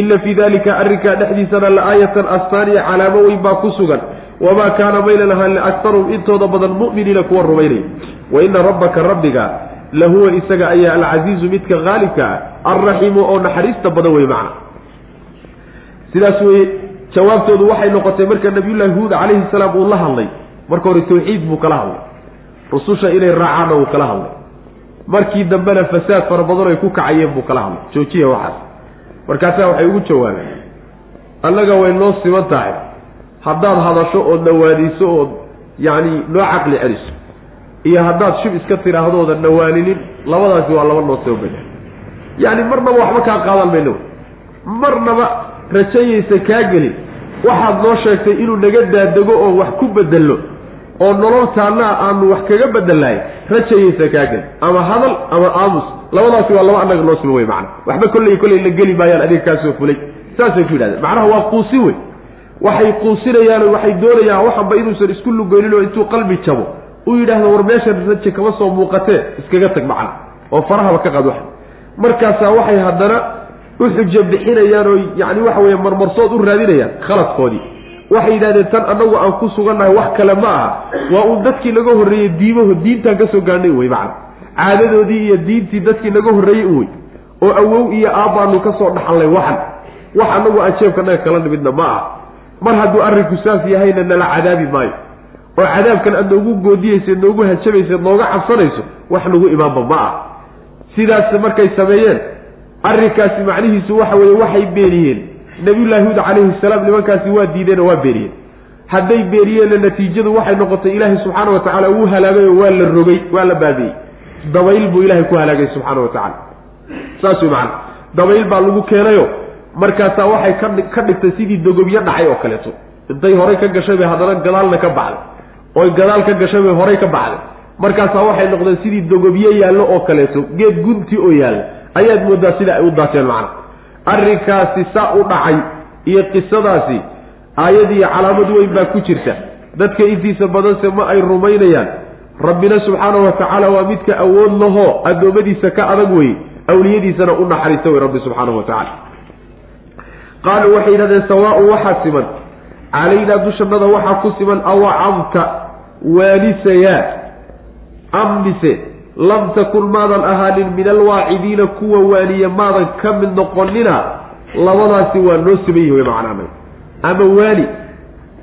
ina fii dalika arrinkaa dhexdiisana la aayatan astaaniya calaamo weyn baa ku sugan wamaa kaana maynan ahaan aktaruhum intooda badan mu'miniina kuwa rumaynaya wa ina rabbaka rabbiga lahuwa isaga ayaa alcasiizu midka haalibka ah alraxiimu oo naxariista badan wey macna sidaas weye jawaabtoodu waxay noqotay marka nabiyullaahi huud calayhi salaam uu la hadlay marka hore tawxiid buu kala hadlay rususha inay raacaanna wuu kala hadlay markii dambena fasaad fara badan ay ku kacayeen buu kala hadlay joojiya waxaas markaasaa waxay ugu jawaabeen annaga way noo siman tahay haddaad hadasho ood nawaadiso ood yacni noo caqli celiso iyo haddaad shib iska tidhaahdooda nawaaninin labadaasi waa laba noo soo beda yacni marnaba waxba kaa qaadan mayno marnaba rajayaysa kaa gelin. Waxaad noo sheegtay inuu naga daadego oo wax ku bedello oo nololtaannaa aanu wax kaga bedelahay rajayaysa kaa gelin. Ama hadal ama aamus labadaasi waa laba annaga noo sima wey macana waxba kolley kolley la geli maayaan adiga kaasoo fulay. Saasay ku yidhahdeen. Macnaha waa quusi wey waxay quusinayaan waxay doonayaan waxanba inuusan isku lugoynin oo intuu qalbi jabo. Uu yidhaahdo war meeshan raje kama soo muuqatee iskaga tag macna. Oo farahaba ka qaad wax. Markaasaa waxay haddana u xujo bixinayaan oo yacni waxa weeye marmarsood u raadinayaan khaladkoodii. Waxay yidhahdeen tan annagu aan ku sugannahay wax kale ma aha. Waa uun dadkii naga horreeyey diimaho diintaan ka soo gaadhnay wey macna. Caadadoodii iyo diintii dadkii naga horreeyey u wey oo awow iyo aabbaanu ka soo dhaxallay waxan. Wax annagu aan jeebkanaga kala nimidna ma aha mar hadduu arrinku saas yahayna nala cadaabi maayo. oo cadaabkan aad noogu goodiyeyseed noogu hajabayseed nooga cabsanayso wax nagu imaanba ma ah sidaas markay sameeyeen arrinkaasi macnihiisu waxa weeye waxay beeniyeen nabiyullaahi huud calayhi salaam nimankaasi waa diideen oo waa beeniyeen hadday beeniyeenna natiijadu waxay noqotay ilaahay subxaana wa tacaala wuu halaagay oo waa la rogay waa la baabi'ey dabayl buu ilaahay ku halaagay subxaana wa tacala saas wey macana dabayl baa lagu keenayo markaasaa waxay ka dhigtay sidii dogobyo dhacay oo kaleeto. Intay horay ka gashay bay haddana gadaalna ka baxday. Oy gadaal ka gashay bay horay ka baxday. Markaasaa waxay noqdeen sidii dogobyo yaallo oo kaleeto. Geed gunti oo yaalla ayaad moodaa sida ay u daateen macna. Arrinkaasi saa u dhacay iyo qisadaasi aayad iyo calaamad weyn baa ku jirta. Dadka intiisa badanse ma ay rumaynayaan. Rabbina subxaanahu wa tacaala waa midka awood lahoo addoommadiisa ka adag weye awliyadiisana u naxariista wey rabbi subxaanahu wa tacala qaaluu waxay yidhahdeen sawaaun waxaa siman. Calaynaa dushannada waxaa ku siman awacamta waanisayaa am mise lam takun maadan ahaanin min alwaacidiina kuwa waaniya maadan ka mid noqonina labadaasi waa noo siman yihi way macnaanay ama waani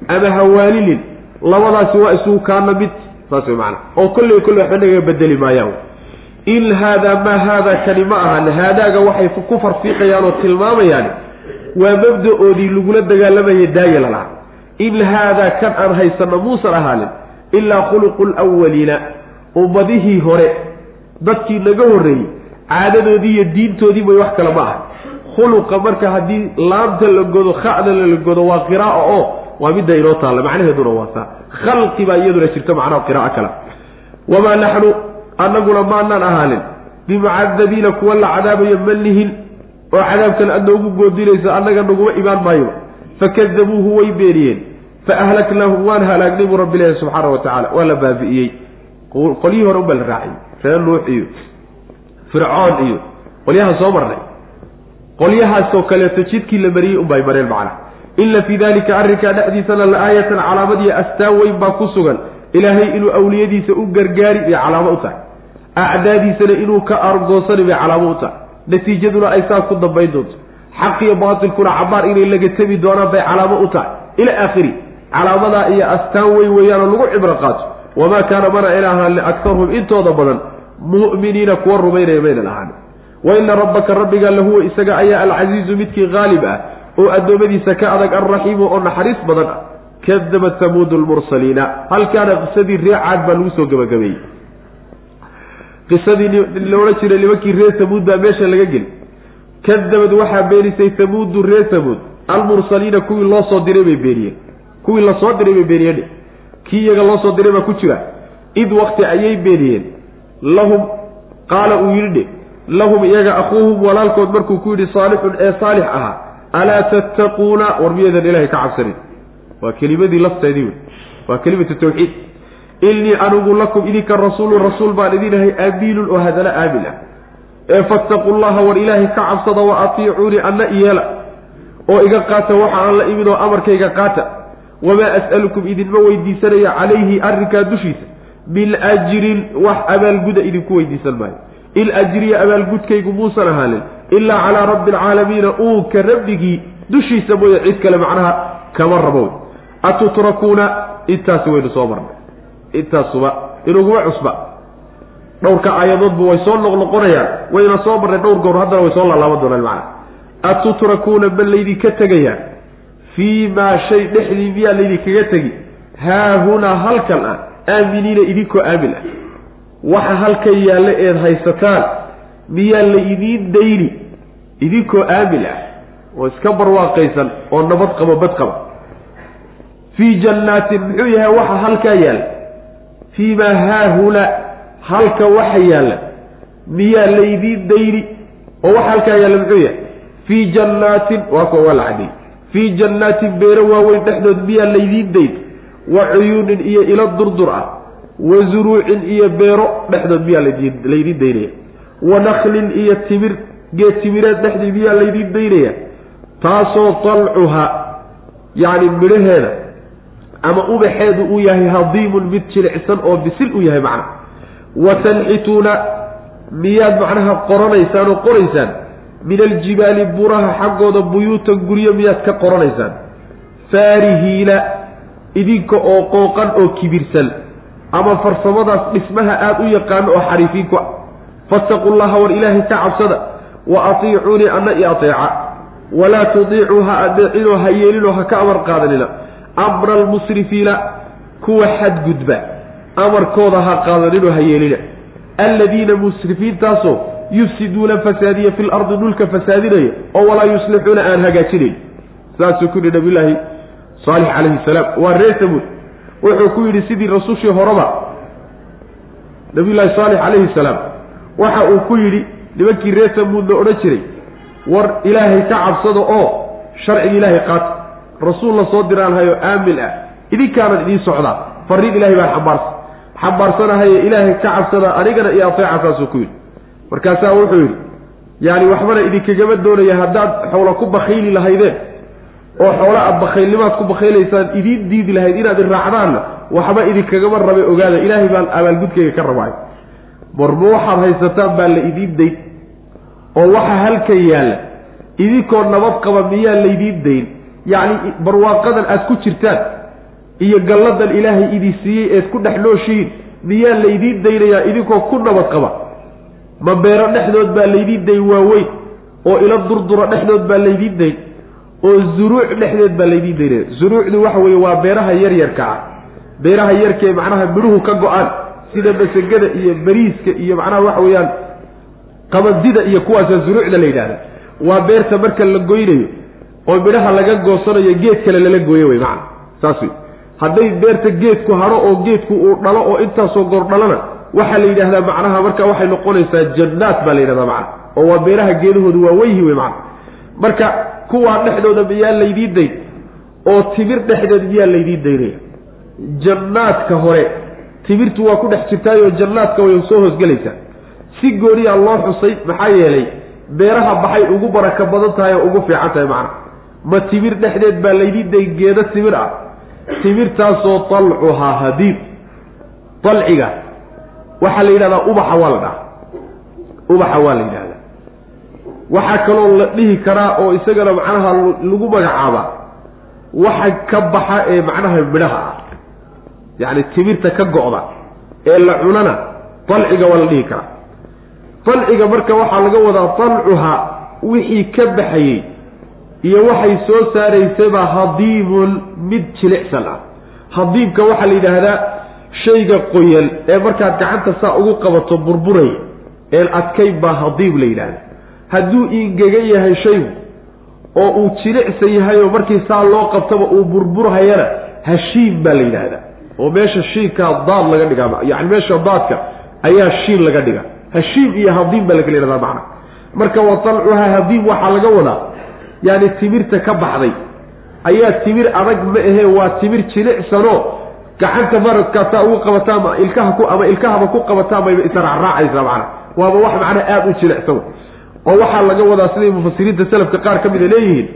ama hawaalilin labadaasi waa isugu kaana mid saas way macnaa oo kolley kolley waxba nagaga bedeli maayaan. In haadaa maa haadaa kani ma ahan haadaaga waxay ku farfiiqayaan oo tilmaamayaan waa mabda-oodii lagula dagaalamayay daaya lalahaa in haadaa kan aan haysanno muusan ahaanin ilaa khuluqu lwaliina ummadihii hore. Dadkii naga horreeyey caadadoodii iyo diintoodii bay wax kale ma aha khuluqa marka haddii laamta la godo kha'da la godo waa qira'a oo waa midda inoo taalla. Macnaheeduna waa saa. Khalqi baa iyaduna jirta macnaha qiraa'o kale. Wamaa naxnu annaguna maanaan ahaanin. Bimucadabiina kuwa la cadaabayo ma lihin oo cadaabkan aad noogu goodinayso annaga naguma imaan maayo. Fakadabuuhu way beeniyeen fa ahlaknaahum waan halaagnay buu rabbi leeyahy subxaana wa tacala waa la baabi'iyey qolyihii hore unbaa la raaciyey reer nuux iyo fircoon iyo qolyaha soo marnay. Qolyahaasoo kaleeto jidkii la mariyey unbay mareen macna. Ina fii dalika arrinkaa dhexdiisana la aayatan calaamad iyo astaan weyn baa ku sugan. Ilaahay inuu awliyadiisa u gargaari bay calaamo u tahay. Acdaadiisana inuu ka argoosani bay calaamo u tahay natiijaduna ay saa ku dambayn doonto xaq iyo baatilkuna cabaar inay laga temi doonaan bay calaamo u tahay. Ila aakhiri calaamadaa iyo astaan weyn weeyaanoo lagu cibro qaato. Wamaa kaana mana ayna ahaan liaktarhum intooda badan mu'miniina kuwa rumaynaya maynan ahaan wa ina rabbaka rabbiga lahuwa isaga ayaa alcasiizu midkii haalib ah oo addoommadiisa ka adag alraxiimu oo naxariis badan ah. Kadabat samuudu lmursaliina halkaana qisadii ree caad baa lagu soo gebagabeeyey qisadii loola jiray nimankii reer samuud baa meesha laga geli kadabad waxaa beenisay samuudu reer samuud. almursaliina kuwii loo soo diray bay beeniyeen. kuwii la soo diray bay beeniyeen kii iyaga loo soo diray baa ku jira. id wakti ayay beeniyeen. lahum qaala uu yidhi lahum iyaga akhuuhum walaalkood markuu ku yidhi saalixun ee saalix ahaa alaa tattaquuna? War miyaedan ilaahay ka cabsanin. Waa kelimadii lafteedii wey. Waa kelimatu tawxiid innii anigu lakum idinka rasuulun rasuul baan idinahay amiinun oo hadala aamin ah. Ee fattaqu llaha war ilaahay ka cabsada wa atiicuunii anna iyeela oo iga qaata waxa aan la imin oo amarkayga qaata. Wamaa as'alukum idinma weydiisanaya calayhi arrinkaa dushiisa. Min ajrin wax abaalguda idinku weydiisan maayo. Il ajriya abaalgudkaygu muusan ahaanin. Ilaa calaa rabbi alcaalamiina uunka rabbigii dushiisa mooye cid kale macnaha kama rabo. Atutrakuuna intaasi waynu soo marnay intaasuba inuguma cusba. Dhowrka aayadoodba way soo noqnoqonayaan wayna soo marnay dhowr goor haddana way soo laalaaban doonaan macana atutrakuuna ma laydinka tegayaa fii maa shay dhexdii miyaa laydinkaga tegi? Haahunaa halkan ah aaminiina idinkoo aamin ah. Waxa halkan yaalla eed haysataan miyaa la idiin dayni? Idinkoo aamin ah. Oo iska barwaaqaysan oo nabad qabo bad qaba fii jannaatin muxuu yahay waxa halkaa yaalla fii maa haahunaa halka waxa yaalla. Miyaa laydiin dayni oo waxa halkaa yaalla muxuu yahay? Fii jannaatin waa kuwa waa la fii jannaatin beero waaweyn dhexdood miyaa laydiin dayn wa cuyuunin iyo ilo durdur ah. Wa zuruucin iyo beero dhexdood miyaa laydiin daynaya wa naklin iyo timir geed timireed dhexdii miyaa laydiin daynaya taasoo talcuha yacni midhaheeda ama ubaxeedu uu yahay hadiimun mid jilicsan oo bisil u yahay macna. Wa tanxituuna miyaad macnaha qoranaysaan oo qoraysaan min aljibaali buraha xaggooda buyuutan guryo miyaad ka qoranaysaan. Faarihiina idinka oo qooqan oo kibirsan ama farsamadaas dhismaha aada u yaqaano oo xariifiin ku ah. Fattaqu llaha war ilaahay ka cabsada wa atiicuunii anna i ateeca. Walaa tudiicuu ha adeecinoo ha yeelinoo ha ka amar qaadanina amra almusrifiina kuwa xadgudba amarkooda ha qaadaninoo ha yeelina alladiina musrifiintaasoo yufsiduuna fasaadiya fi lardi dhulka fasaadinaya oo walaa yuslixuuna aan hagaajinayn saasuu ku yidhi nabiyulaahi saalix calayhi salaam waa reer samuud wuxuu ku yidhi sidii rasushii horeba nabiyullaahi saalix calayhi salaam waxa uu ku yidhi nimankii reer samuud la odhan jiray war ilaahay ka cabsada oo sharciga ilaahay qaata rasuul la soo diraanhayo aamin ah. Idinkaanan idiin socdaa fariin ilahay baan xambaarsa xambaarsanahaye ilaahay ka cabsada anigana iyo ateeca saasuu ku yidhi. Markaasaa wuxuu yidhi yaani waxbana idinkagama doonaya haddaad xoola ku bakayli lahaydeen oo xoola aad bakaylnimaad ku bakaylaysaan idiin diidi lahayd inaad iraacdaanna waxba idinkagama rabe ogaada. Ilaahay baan abaalgudkayga ka rabaay marma waxaad haysataan baa la idiin dayn oo waxa halkan yaalla. Idinkoo nabad qaba miyaa laydiin dayn yacni barwaaqadan aad ku jirtaan iyo galladan ilaahay idin siiyey eed ku dhex nooshihiin miyaa laydiin daynayaa idinkoo ku nabad qaba? Ma beero dhexdood baa laydiin dayn waaweyn oo ilo durdura dhexdood baa laydiin dayn oo zuruuc dhexdeed baa laydiin daynaya zuruucdu waxa weeye waa beeraha yaryarka ah. Beeraha yarkaee macnaha midhuhu ka go'aan sida masagada iyo bariiska iyo macnaha waxa weeyaan qamadida iyo kuwaasa zuruucda la yidhahda waa beerta marka la goynayo oo midhaha laga goosanayo geed kale lala gooyo wey macana saas wey hadday beerta geedku hadho oo geedku uu dhalo oo intaasoo goor dhalana waxaa la yidhaahdaa macnaha marka waxay noqonaysaa jannaat baa la yidhahdaa macana oo waa beeraha geedahoodu waa weyhi wey macana marka kuwaa dhexdooda miyaa laydiin dayn oo timir dhexdeed miyaa laydiin daynaya jannaadka hore timirtu waa ku dhex jirtaayoo jannaadka way soo hoosgelaysaa. Si gooniyaa loo xusay maxaa yeelay beeraha baxay ugu baraka badan tahay oo ugu fiican tahay macna ma timir dhexdeed baa laydiin dayn geeda timir ah. Timirtaasoo talcuhaa hadiib dalciga waxaa la yidhahdaa ubaxa waa la dhaha ubaxa waa la yidhahdaa. Waxaa kaloo la dhihi karaa oo isagana macnaha lagu magacaabaa waxa ka baxa ee macnaha midhaha ah. Yacni timirta ka go'da ee la cunana dalciga waa la dhihi karaa. Dalciga marka waxaa laga wadaa dalcuhaa wixii ka baxayey iyo waxay soo saaraysabaa hadiimun mid jilicsan ah. Hadiimka waxaa la yidhaahdaa shayga qoyan ee markaad gacanta saa ugu qabato burburay een adkayn baa hadiim la yidhahda hadduu ingegan yahay shaygu oo uu jilicsan yahayoo markii saa loo qabtaba uu burburhayana hashiim baa la yidhaahdaa. Oo meesha shiinkaa daad laga dhigaa yani meesha daadka ayaa shiin laga dhiga hashiim iyo hadiim baa lakala yidhahdaa macna. Marka wa talcuhaa hadiim waxaa laga wadaa yaani timirta ka baxday. Ayaa timir adag ma ahee waa timir jilicsanoo gacanta maradkaasaa ugu qabataa ama ilkaha ku ama ilkahaba ku qabataa mayba israacraacaysaa macana waaba wax macnaha aada u jilicsan. Oo waxaa laga wadaa siday mufasiriinta salafka qaar ka mida leeyihiin.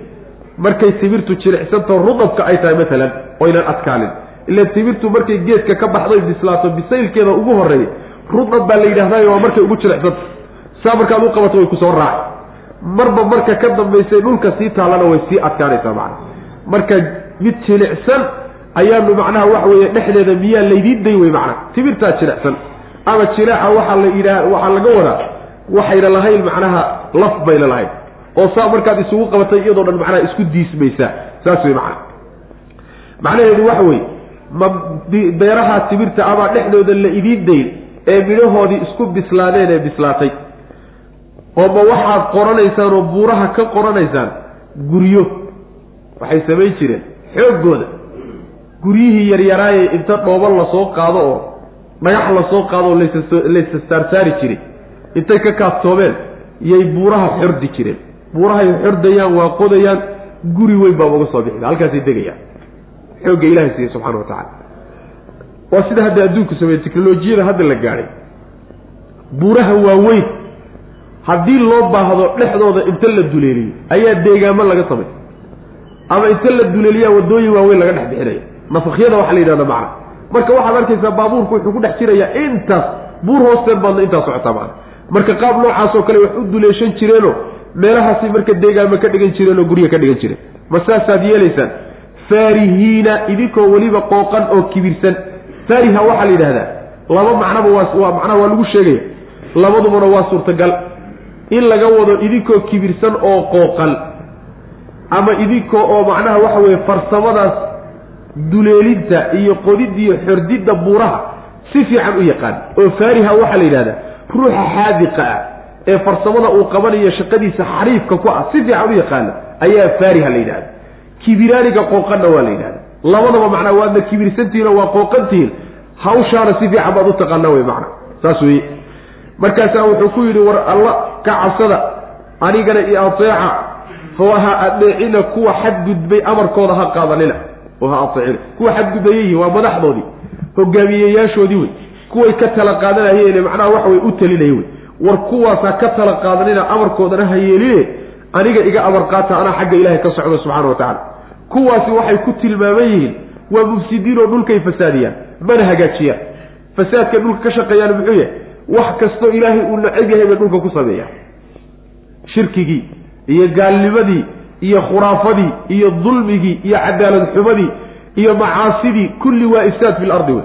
Markay timirtu jilicsantaho rudabka ay tahay maalan oynan adkaanin ila timirtu markay geedka ka baxday bislaato bisaylkeeda ugu horreeya rudab baa la yidhahdayo waa markay ugu jilicsanta saa markaad u qabato way ku soo raaci marba marka ka dambaysay dhulka sii taallana way sii adkaanaysaa macana marka mid jilicsan ayaanu macnaha waxa weeye dhexdeeda miyaa laydiin day wey macnaha timirtaa jilicsan. Ama jileeca waxaa la yidhaha waxaa laga wadaa waxayna lahayn macnaha laf bayna lahayn. Oo saa markaad isugu qabatay iyadoo dhan macnaha isku diismaysaa. Saas wey macnaha macnaheedu waxa weeye ma beeraha timirta ama dhexdooda la idiin dayn ee midhahoodii isku bislaadeen ee bislaatay oo ma waxaad qoranaysaan oo buuraha ka qoranaysaan guryo. Waxay samayn jireen xooggooda. Guryihii yaryaraaye inta dhooban la soo qaado oo dhagax la soo qaado oo laysa saarsaari jiray intay ka kaaftoomeen yay buuraha xordi jireen. Buurahay xordayaan waa qodayaan guri weyn baa uga soo bixi halkaasay degayaan. Xoogga ilahay siiye subxana wa tacala waa sida hadda adduunku sameeye teknolojiyada hadda la gaadhay. Buuraha waaweyn haddii loo baahdo dhexdooda inta la duleeliyo ayaa deegaamo laga samay ama inta la duleeliyaa wadooyin waaweyn laga dhex bixinaya nafakyada waxaa la yidhahda macna. Marka waxaad arkaysaa baabuurku wuxuu ku dhex jirayaa intaas buur hoosteen baadna intaas socotaa macna. Marka qaab noocaasoo kale wax u duleeshan jireenoo meelahaasi marka deegaamo ka dhigan jireen oo gurya ka dhigan jireen ma saasaad yeelaysaan? Faarihiina idinkoo weliba qooqan oo kibirsan. Faariha waxaa la yidhahdaa. Laba macnaba waa macnaha waa lagu sheegaya. Labadubana waa suurtagal in laga wado idinkoo kibirsan oo qooqan ama idinkoo oo macnaha waxa weeye farsamadaas duleelinta iyo qodidiyo xordidda buuraha si fiican u yaqaan oo faariha waxaa la yidhahdaa ruuxa xaadiqa ah ee farsamada uu qabanayo shaqadiisa xariifka ku ah si fiican u yaqaana ayaa faariha la yidhahda kibiraaniga qooqanna waa la yidhahda labadaba macnaa waadna kibirsantihiin oo waa qooqantihiin hawshaana si fiican baad u taqaana wey macna saas weye markaasaa wuxuu ku yidhi war alla ka cabsada anigana iyo ateeca oo ha adeecina kuwa xadgudbay amarkooda ha qaadanina oo ha ateecina kuwa xadgudbaya yihiin waa madaxdoodii hogaamiyeyaashoodii wey. Kuway ka tala qaadanayeen macnaha waxa way u talinaya wey. War kuwaasa ka tala qaadanina amarkoodana ha yeeline aniga iga amar qaata anaa xagga ilaahay ka socdo subxaana wa tacaala. Kuwaasi waxay ku tilmaaman yihiin waa mufsidiin oo dhulkay fasaadiyaan mana hagaajiyaan. Fasaadka dhulka ka shaqeeyaan muxuu yahay wax kastoo ilaahay uu nacab yahay bay dhulka ku sameeyaan shirkigii iyo gaalnimadii iyo khuraafadii iyo dulmigii iyo cadaalad xumadii iyo macaasidii kulli waa ifsaad fil ardi wey.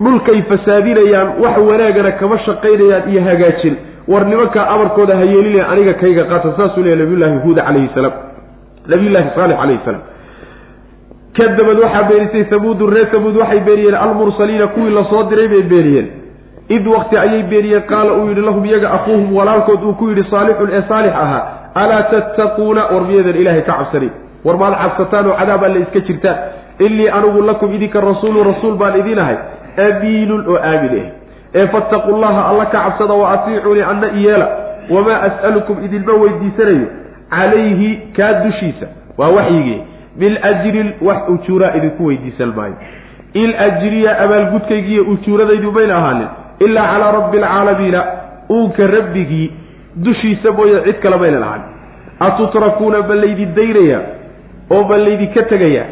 Dhulkay fasaadinayaan wax wanaagana kama shaqaynayaan iyo hagaajin. War nimankaa amarkooda ha yeelinaya aniga kayga qaata saasuu leeya nabiyullaahi huuda calayhi salaam. Nabiyullaahi saalix calayhi salaam. Kadabad waxaa beenisay samuudu reer samuud waxay beeniyeen almursaliina kuwii la soo diray bay beeniyeen id wakti ayay beeniyeen qaala uu yidhi lahum iyaga akuuhum walaalkood uu ku yidhi saalixun ee saalix ahaa alaa tattaquuna war miyadan ilaahay ka cabsanin war maad cabsataan oo cadaab alle iska jirtaan innii anigu lakum idinka rasuulu rasuul baan idin ahay amiinun oo aamin ah ee fattaqu llaha alla ka cabsada wa atiicuunii anna iyeela wamaa as'alukum idinma weydiisanayo calayhi kaa dushiisa waa waxyigii biljrin wax ujuuraa idinku weydiisan maayo. Il ajriya abaalgudkaygiiyo ujuuradaydu mayna ahaanin ilaa calaa rabbi alcaalamiina uunka rabbigii dushiisa mooye cid kale maynan ahan atutrakuuna ma laydin daynayaa oo ma laydinka tegayaa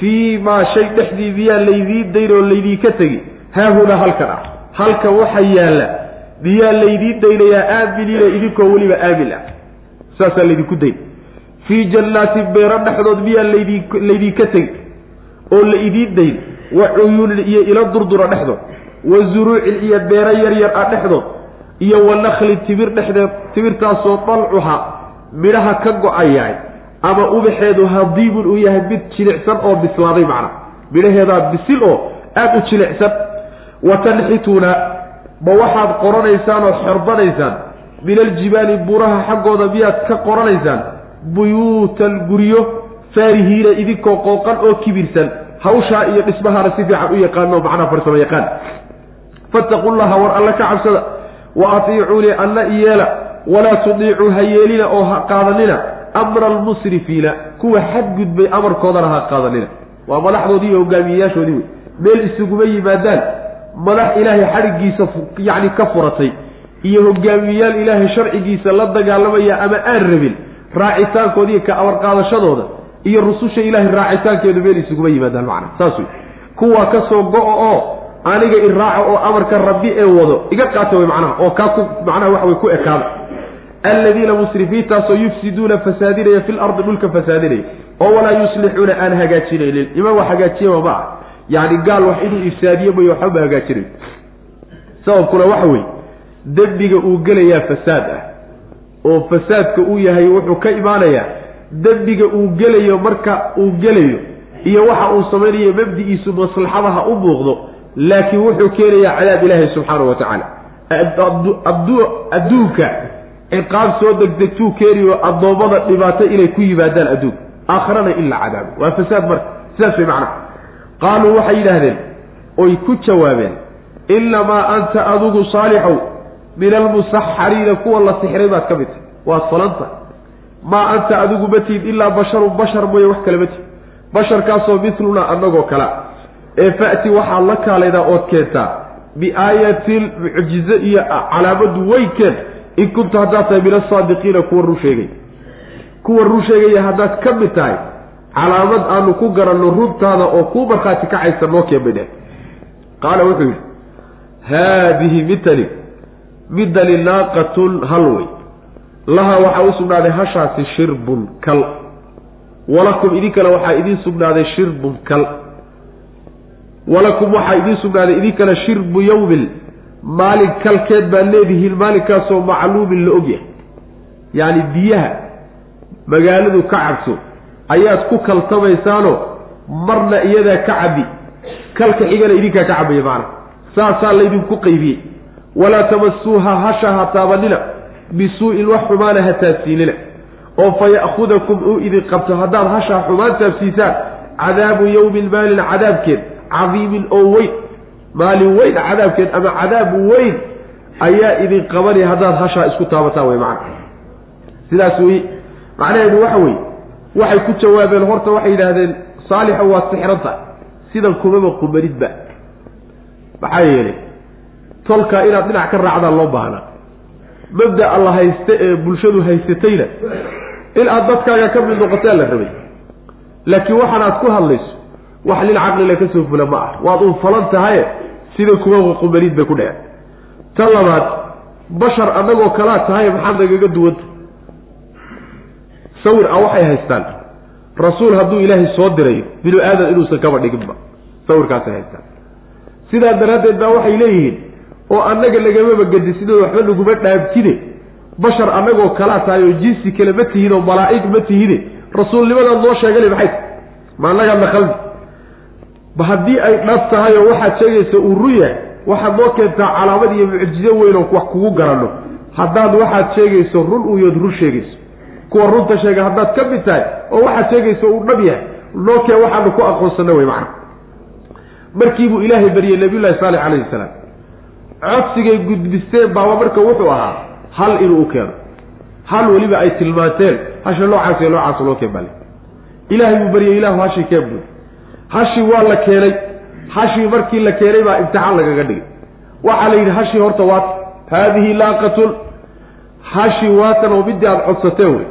fii maa shay dhexdii miyaa laydiin dayn oo laydinka tegi. Haahunaa halkan ah. Halkan waxa yaalla miyaa laydiin daynayaa aaminiina idinkoo weliba aamin ah saasaa laydinku dayn. Fii jannaatin beero dhexdood miyaa laydin laydinka tegi. Oo la idiin dayn wa cuyuunin iyo ilo durdura dhexdood wa zuruucin iyo beero yar yar ah dhexdood iyo wa naklin timir dhexdeed timirtaasoo dalcuha midhaha ka go'ayahay ama ubaxeedu hadiibun uu yahay mid jilicsan oo bislaaday macna. Midhaheedaa bisil oo aada u jilicsan. Wa tanxituuna ma waxaad qoranaysaan oo xorbanaysaan min aljibaali buraha xaggooda miyaad ka qoranaysaan. Buyuutan guryo faarihiina idinkoo qooqan oo kibirsan. Hawshaa iyo dhismahaana si fiican u yaqaano macnaha farsamo yaqaan fattaqu llaha war alla ka cabsada wa atiicuunii anna iyeela walaa tudiicuu ha yeelina oo ha qaadanina amra almusrifiina kuwa xadgudbay amarkoodana ha qaadanina. Waa madaxdoodii iyo hogaamiyeyaashoodii wey. Meel isuguma yimaadaan madax ilaahay xadhiggiisa yacni ka furatay iyo hogaamiyeyaal ilaahay sharcigiisa la dagaalamaya ama aan rabin raacitaankoodiiyo ka amar qaadashadooda iyo rususha ilaahay raacitaankeedu meel isuguma yimaadaan macna. Saas wey. Kuwaa ka soo go-o oo aniga iraaca oo amarka rabbi ee wado iga qaata wey macnaha oo kaa ku macnaha waxa wey ku ekaada. Alladiina musrifiintaasoo yufsiduuna fasaadinaya fil ardi dhulka fasaadinaya oo walaa yuslixuuna aan hagaajinaynin. Imaam wax hagaajiyaba ma ah yacni gaal wax inuu ifsaadiyo mayo waxba ma hagaajinayo sababkuna waxa weeye dembiga uu gelayaa fasaad ah oo fasaadka uu yahay wuxuu ka imaanayaa dembiga uu gelayo marka uu gelayo iyo waxa uu samaynayo mabdi-iisu maslaxada ha u muuqdo laakiin wuxuu keenayaa cadaab ilaahi subxaanahu wa tacaala. Adduunka ciqaab soo degdegtuu keeniyo addoommada dhibaato inay ku yimaadaan adduunka. Aakharana in la cadaabo waa fasaad marka. Sidaas way macnaha. Qaaluu waxay yidhaahdeen oy ku jawaabeen inamaa anta adigu saalixow min almusaxariina kuwa la sixray baad ka mid tahy waad falanta maa anta adigu ma tihid ilaa basharun bashar mooye wax kale ma tihid basharkaasoo miluna annagoo kala ee fa'ti waxaad la kaalaydaa ood keentaa biaayatin mucjize iyo calaamadu weyn keen. In kunta haddaad tahay min asaadiqiina kuwa run sheegay. Kuwa run sheegaya haddaad ka mid tahay calaamad aanu ku garanno runtaada oo kuu markhaati kacaysa noo keen dheh qaala wuxuu yidhi haadihi midtani midani naaqatun hal wey lahaa waxaa u sugnaaday hashaasi shirbun kal. Walakum idinkana waxaa idiin sugnaaday shirbun kal walakum waxaa idiin sugnaaday idinkana shirbu yawmin. Maalin kalkeed baad leedihiin maalinkaasoo macluumin la ogyahay. Yacni biyaha magaaladu ka cabso ayaad ku kaltamaysaano marna iyadaa ka cabbi. Kalka xigana idinkaa ka cabaya macana saasaa laydinku qaybiyey. Walaa tamasuuha hasha ha taabanina bisuu'in wax xumaana ha taabsiinina. Oo fa ya'khudakum uu idin qabto haddaad hashaa xumaan taabsiisaan cadaabu yowmin maalin cadaabkeed cadiimin oo weyn maalin weyn cadaabkeed ama cadaab weyn ayaa idin qabanaya haddaad hashaa isku taabataan wey macana sidaas wey macnaheedu waxa weeye waxay ku jawaabeen horta waxay yidhaahdeen saalixo waa sixranta sidan kumaba qumanidba maxaa yeelay tolkaa inaad dhinac ka raacdaan loo baahnaa mabda'a la haysta ee bulshadu haysatayna in aad dadkaaga ka mid noqotaa la rabay. Laakiin waxaan aad ku hadlayso wax lil caqlila ka soo fula ma ah. Waad uun falan tahaye sida kuwa qumaniid bay ku dhaceen. Tan labaad bashar annagoo kalaa tahay maxaad nagaga duwanta? Sawir a waxay haystaan. Rasuul hadduu ilaahay soo dirayo binu aadan inuusan kaba dhiginba sawirkaasay haystaan. Sidaa daraaddeed baa waxay leeyihiin oo annaga lagamaba gadisidoo waxba naguma dhaabtine bashar annagoo kalaa tahay oo jinsi kale ma tihin oo malaa'ig ma tihine rasuulnimadaad noo sheegale maxay? Ma annagaadna qalbi ba haddii ay dhab tahay oo waxaad sheegaysa uu run yahay waxaad noo keentaa calaamad iyo mucjizo weyn oo wax kugu garanno haddaad waxaad sheegayso run uyood run sheegayso. Kuwa runta sheega haddaad ka mid tahay oo waxaad sheegayso uu dhab yahay noo keen waxaanu ku aqoonsana wey macna. Markiibuu ilaahay baryey nabiyullahi saalix calayhi salaam. Codsigay gudbisteen baaba marka wuxuu ahaa hal inuu u keeno. Hal weliba ay tilmaanteen hasha noocaas iyo noocaas loo keen bale. Ilaahay buu baryay ilaahu hashii keen buy hashii waa la keenay. Hashii markii la keenay baa imtixaan lagaga dhigay. Waxaa la yidhi hashii horta waata haadihi laaqatun. Hashii waatan oo midii aada codsateen wey.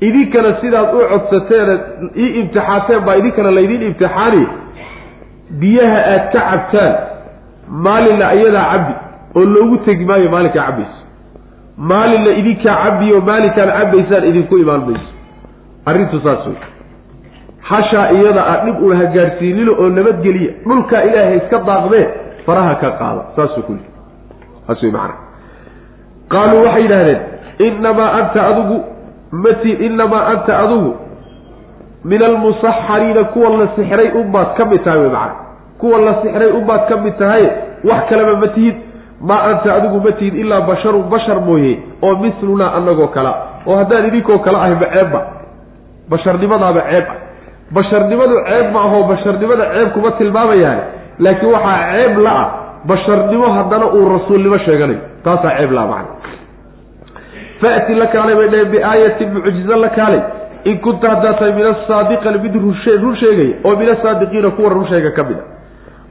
Idinkana sidaad u codsateen ii imtixaateen baa idinkana laydiin imtixaani. Biyaha aad ka cabtaan maalinna iyadaa cabbi oo loogu tegi maayo maalinkaa cabbayso maalinna idinkaa cabbiyo maalinkaan cabbaysaan idinku imaan mayso. Arrintu saas wey hashaa iyada ah dhib una hagaadhsiinino oo nabadgeliya dhulkaa ilaahay iska daaqdee faraha ka qaada saasuu ku yidhi. Saas wey qaaluu waxay yidhahdeen innamaa anta adigu mati innamaa anta adigu min almusaxariina kuwa la sixray unbaad ka mid tahay wey macana kuwa la sixray unbaad ka mid tahay wax kaleba ma tihid. Maa anta adigu ma tihid ilaa basharun bashar mooye oo mislunaa annagoo kala oo haddaan idinkoo kale ahayba ceebba basharnimadaaba ceeb ah basharnimadu ceeb ma ahoo basharnimada ceeb kuma tilmaamayaan. Laakiin waxaa ceeb la-ah basharnimo haddana uu rasuulnimo sheeganayo taasaa ceeb la-a macna. Fa'ti la kaalay bay dhaheen biaayatin mucjizo la kaalay. In kunta haddaad tahay min asaadiqina mid run sheegaya oo min asaadiqiina kuwa run sheega ka mid a.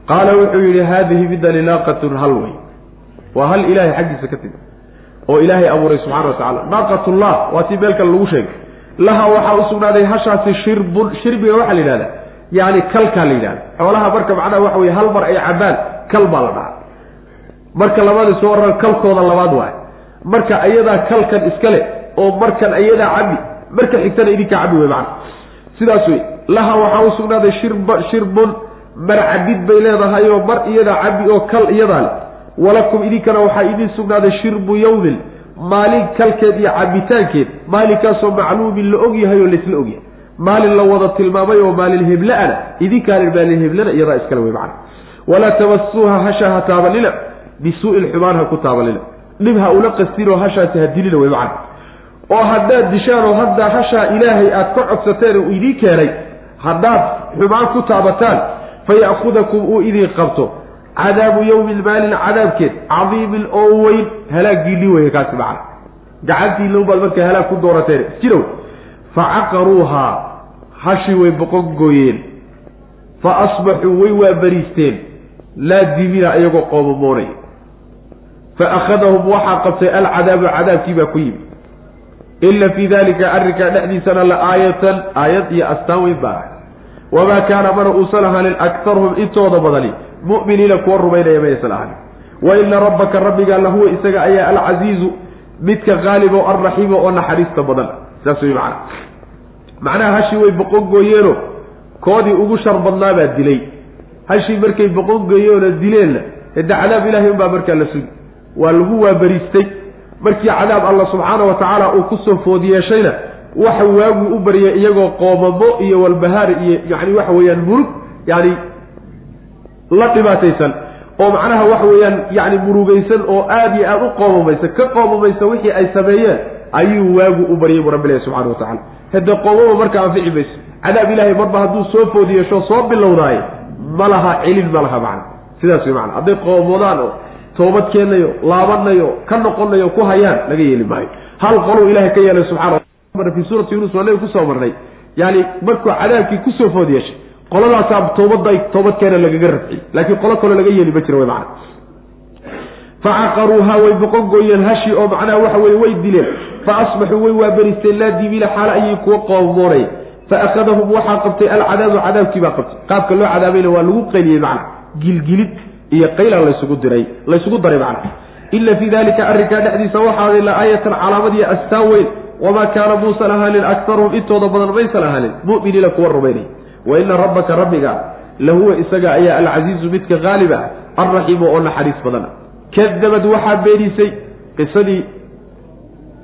Qaala wuxuu yidhi haadihi midani naaqatun hal wey waa hal ilaahay xaggiisa ka timi oo ilaahay abuuray subxana wa tacala naaqatullah waa tii meel kale lagu sheegay laha waxaa u sugnaaday hashaasi shirbun shirbiga waxaa la yidhahdaa yani kalkaa la yidhahda. Xoolaha marka macnaha waxa weye hal mar ay cabaan kal baa la dhahaa. Marka labaad soo waran kalkooda labaad waay marka ayadaa kalkan iska le oo markan ayadaa cabbi marka xigtana idinkaa cabbi wey macana sidaas wey laha waxaa u sugnaaday shirba shirbun mar cabid bay leedahay oo mar iyadaa cabi oo kal iyadaa le walakum idinkana waxaa idin sugnaaday shirbu yawmin maalin kalkeed iyo cabitaankeed maalinkaasoo macluumin la og yahay oo laysla ogyahay. Maalin la wada tilmaamay oo maalin hebla-ana idinkaana maalin heblana iyadaa iskale wey macana walaa tabasuuha hasha ha taabanina bisuu'in xumaan ha ku taabanina. Dhib ha ula qastinoo hashaasi ha dilina wey macana oo haddaad dishaan oo haddaa hashaa ilaahay aad ka codsateen uu idiin keenay haddaad xumaan ku taabataan fa ya'kudakum uu idin qabto cadaabu yowmin maalin cadaabkeed cadiimin oo weyn halaaggiili weye kaasi macana gacantiina ubaad markay halaag ku doorateen isjirow fa caqaruuhaa hashi way boqon gooyeen fa asbaxuu way waabariisteen laa dimina iyagoo qoomamoonaya fa akhadahum waxaa qabtay alcadaabu cadaabkii baa ku yimi ina fii dalika arrinkaa dhexdiisana la aayatan aayad iyo astaan weyn baa. Ah wamaa kaana mana uusan ahanin aktaruhum intooda badani mu'miniina kuwa rumaynaya maysan ahanin wa ina rabbaka rabbigaa lahuwa isaga ayaa alcasiizu midka qaalib oo oo naxariista badan. Saas wey macana macnaha hashii way boqon gooyeeno koodii ugu shar badnaa baa dilay. Hashii markay boqon gooyeeno dileenna hede cadaab ilahay unbaa markaa la sugi. Waa lagu waabariistay. Markii cadaab alla subxaana wa tacaala uu ku soo food yeeshayna waxa waaguu u baryay iyagoo qoomamo iyo walbahaar iyo yani waxa weeyaan murug yani la dhibaataysan oo macnaha waxa weeyaan yani murugaysan oo aada iyo aada u qoomamaysa ka qoomamaysa wixii ay sameeyeen ayuu waagu u baryay buu rabbi subxana wa tacala hade qoomama marka anfici mayso cadaab ilaahay marba hadduu soo food yeesho soo bilowdaaye ma laha celin ma laha macna sidaas wey macana hadday qoomoodaan oo toobad keenayo laabanayo ka noqonayo ku hayaan laga yeeli maayo. Hal qoluu ilahay ka yeelay subxana fi suurati yunus waa nabi ku soo marnay. Yani markuu cadaabkii ku soo food yeeshay qoladaasaa toobada toobadkeena lagaga rafciyey laakiin qolo kaloo laga yeeli ma jira wy macana facaqaruuhaa way boqon gooyeen hashi oo macnaha waxa weye way dileen. Fa asbaxuu way waaberisteen laa dibiila xaala ayay kuwa qoomoonay fa akhadahum waxaa qabtay alcadaabu cadaabkii baa qabtay. Qaabka loo cadaabayna waa lagu qeyliyey macna. Gilgilid iyo qayla laysugu diray laysugu daray macna. Ina fii dalika arrinkaa dhexdiisa waxaaday la aayatan calaamadiyo astaan weyn. Wamaa kaana muusan ahaanin aktaruhum intooda badan maysan ahaanin mu'miniina kuwa rumaynay wa ina rabbaka rabbiga lahuwa isaga ayaa alcasiizu midka qaalib ah alraxiimu oo naxariis badana kadabad waxaa beenisay qisadii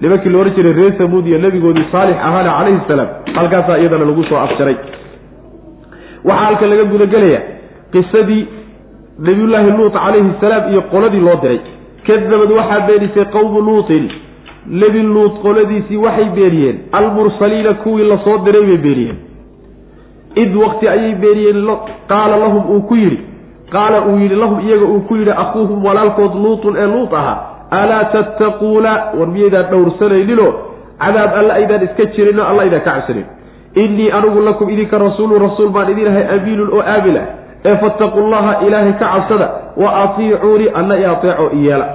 nimankii la odhan jiray reer samuud iyo nebigoodii saalix ahaana calayhi salaam halkaasaa iyadana lagu soo afjaray. Waxaa halkan laga gudagelaya qisadii nabiyullaahi luut calayhi salaam iyo qoladii loo diray. Kadabad waxaa beenisay qowmu luutin. Nebi luut qoladiisii waxay beeniyeen almursaliina kuwii la soo diray bay beeniyeen id waqti ayay beeniyeen qaala lahum uu ku yidhi qaala uu yidhi lahum iyaga uu ku yidhi akhuuhum walaalkood luutun ee luut ahaa alaa tattaquuna? War miyaydaan dhowrsanayninoo cadaab alla aydaan iska jirinoo alla aydaan ka cabsanin innii anigu lakum idinka rasuulu rasuul baan idin ahay amiinun oo aamin ah ee fattaqu llaha ilaahay ka cabsada wa atiicuunii anna i ateeco iyeela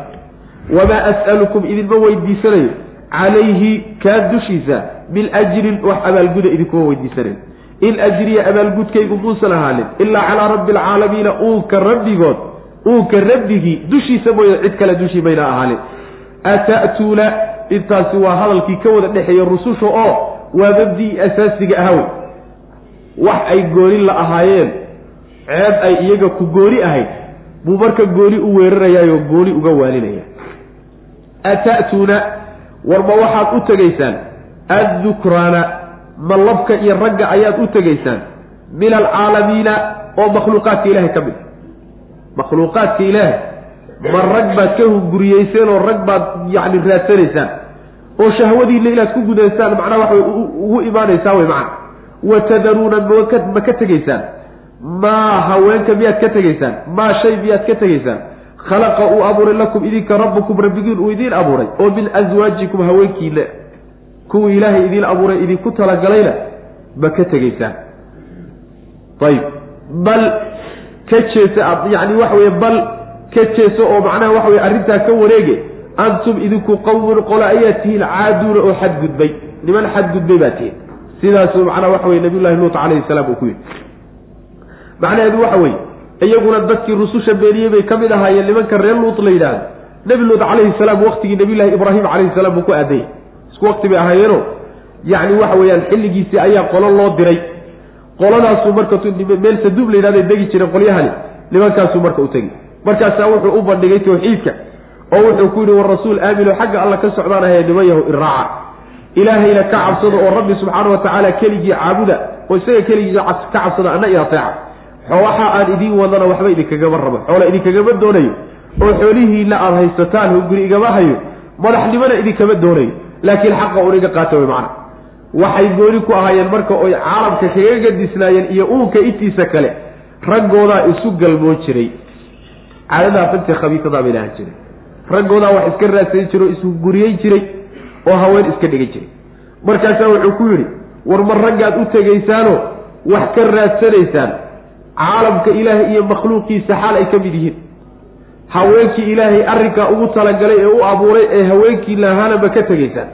wamaa as'alukum idinma weydiisanayo calayhi kaa dushiisa min ajrin wax abaalguda idinkuma weydiisanayo in ajriya abaalgudkaygu muusan ahaanin ilaa calaa rabbi alcaalamiina uunka rabbigood uunka rabbigii dushiisa mooye cid kale dushii mayna ahaanin. Ata'tuuna intaasi waa hadalkii ka wada dhexeeya rususha oo waa mabdii asaasiga ahawey wax ay gooni la ahaayeen ceeb ay iyaga ku gooni ahayd buu marka gooni u weerarayaayoo gooni uga waalinaya. Ata'tuuna warma waxaad u tegaysaan addukraana ma labka iyo ragga ayaad u tegaysaan. Min alcaalamiina oo makhluuqaadka ilaahay ka mid makhluuqaadka ilaahay. Ma rag baad ka hunguriyeyseen oo rag baad yacni raadsanaysaan. Oo shahwadiinna inaad ku gudaysaan macnaha waxa ugu imaanaysaa wey macana wa tadaruuna maka ma ka tegaysaan. Maa haweenka miyaad ka tegaysaan. Maa shay miyaad ka tegaysaan. Khalaqa uu abuuray lakum idinka rabbukum rabbigiin uu idiin abuuray. Oo min aswaajikum haweenkiina kuwii ilaahay idiin abuuray idinku talagalayna ma ka tegaysaan. Ayib bal ka jeesa yani waxa weye bal ka jeeso oo macnaha waxa weye arrintaa ka wareege antum idinku qawmun qola ayaa tihiin caaduuna oo xadgudbay. Niman xadgudbay baa tihiin sidaasuu macnaha waxa weye nabiyullahi luut calayhi salaam uu ku yidhi. Macnaheedu waxa weeye iyaguna dadkii rususha beeniyey bay ka mid ahaayeen nimanka reer luut la yidhaahdo. Nebi luut calayhi salaam waqtigii nabiyullahi ibraahim calayhi salaam buu ku aadayay isku waqti bay ahaayeeno yacni waxa weeyaan xilligiisii ayaa qolo loo diray. Qoladaasuu marka meel saduub la yidhahday degi jiray qolyahani nimankaasuu marka u tegi. Markaasaa wuxuu u bandhigay tawxiidka oo wuxuu ku yidhi war rasuul aamino xagga alla ka socdaan ahaye niman yahu iraaca. Ilaahayna ka cabsado oo rabbi subxaana wa tacaala keligii caabuda oo isaga keligii ka cabsada anna i ateeca waxa aan idiin wadana waxba idinkagama rabo. Xoola idinkagama doonayo. Oo xoolihiina aada haysataan hunguri igama hayo madaxnimona idinkama doonayo laakiin xaqa un iga qaata way macana waxay gooni ku ahaayeen marka oy caalamka kaga gadisnaayeen iyo uunka intiisa kale raggoodaa isu galmoon jiray. Caadadaa fanta khabiisadaa bay lahan jiray. Raggoodaa wax iska raadsan jiro isu guriyeyn jiray oo haween iska dhigan jiray. Markaasaa wuxuu ku yidhi war ma raggaad u tegaysaanoo wax ka raadsanaysaan caalamka ilaahay iyo makhluuqiisa xaal ay ka mid yihiin haweenkii ilaahay arrinkaa ugu talagalay ee u abuuray ee haweenkii lahaanaba ka tegaysaan.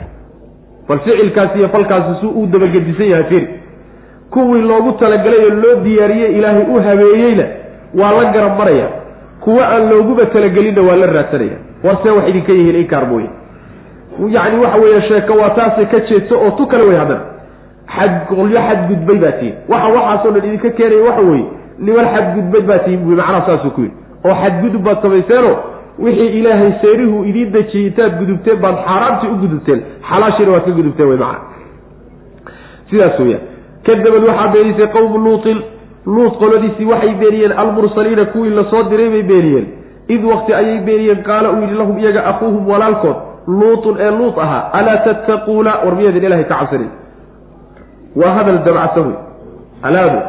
Bal ficilkaasi iyo falkaasi suu uu dabagedisan yahay firi kuwii loogu talagalay oo loo diyaariyey ilaahay u habeeyeyna waa la garab maraya. Kuwa aan looguba talagelinna waa la raadsanaya. Warsee wax idinka yihiin inkaar mooye. Yacni waxa weeye sheeko waa taasay ka jeedso oo tu kale wey haddana. Xad qolyo xadgudbay baa tihin waxa waxaasoo dhan idinka keenaya waxa weeye niman xadgudbay baa tihin buy macnaha saasuu ku yidhi oo xadgudub baad samayseeno wixii ilaahay seerihuu idiin dejiyey intaad gudubteen baad xaaraamtii u gudubteen. Xalaashiina waad ka gudubteen wey macana sidaas weeyaan. Kadabad waxaa beenisay qowmu luutin. Luut qoladiisii waxay beeniyeen almursaliina kuwii la soo diray bay beeniyeen id wakti ayay beeniyeen qaala uu yidhi lahum iyaga akuuhum walaalkood luutun ee luut ahaa alaa tattaquuna? War miyaydin ilahay ka cabsanin. Waa hadal dabcasa wey alaadu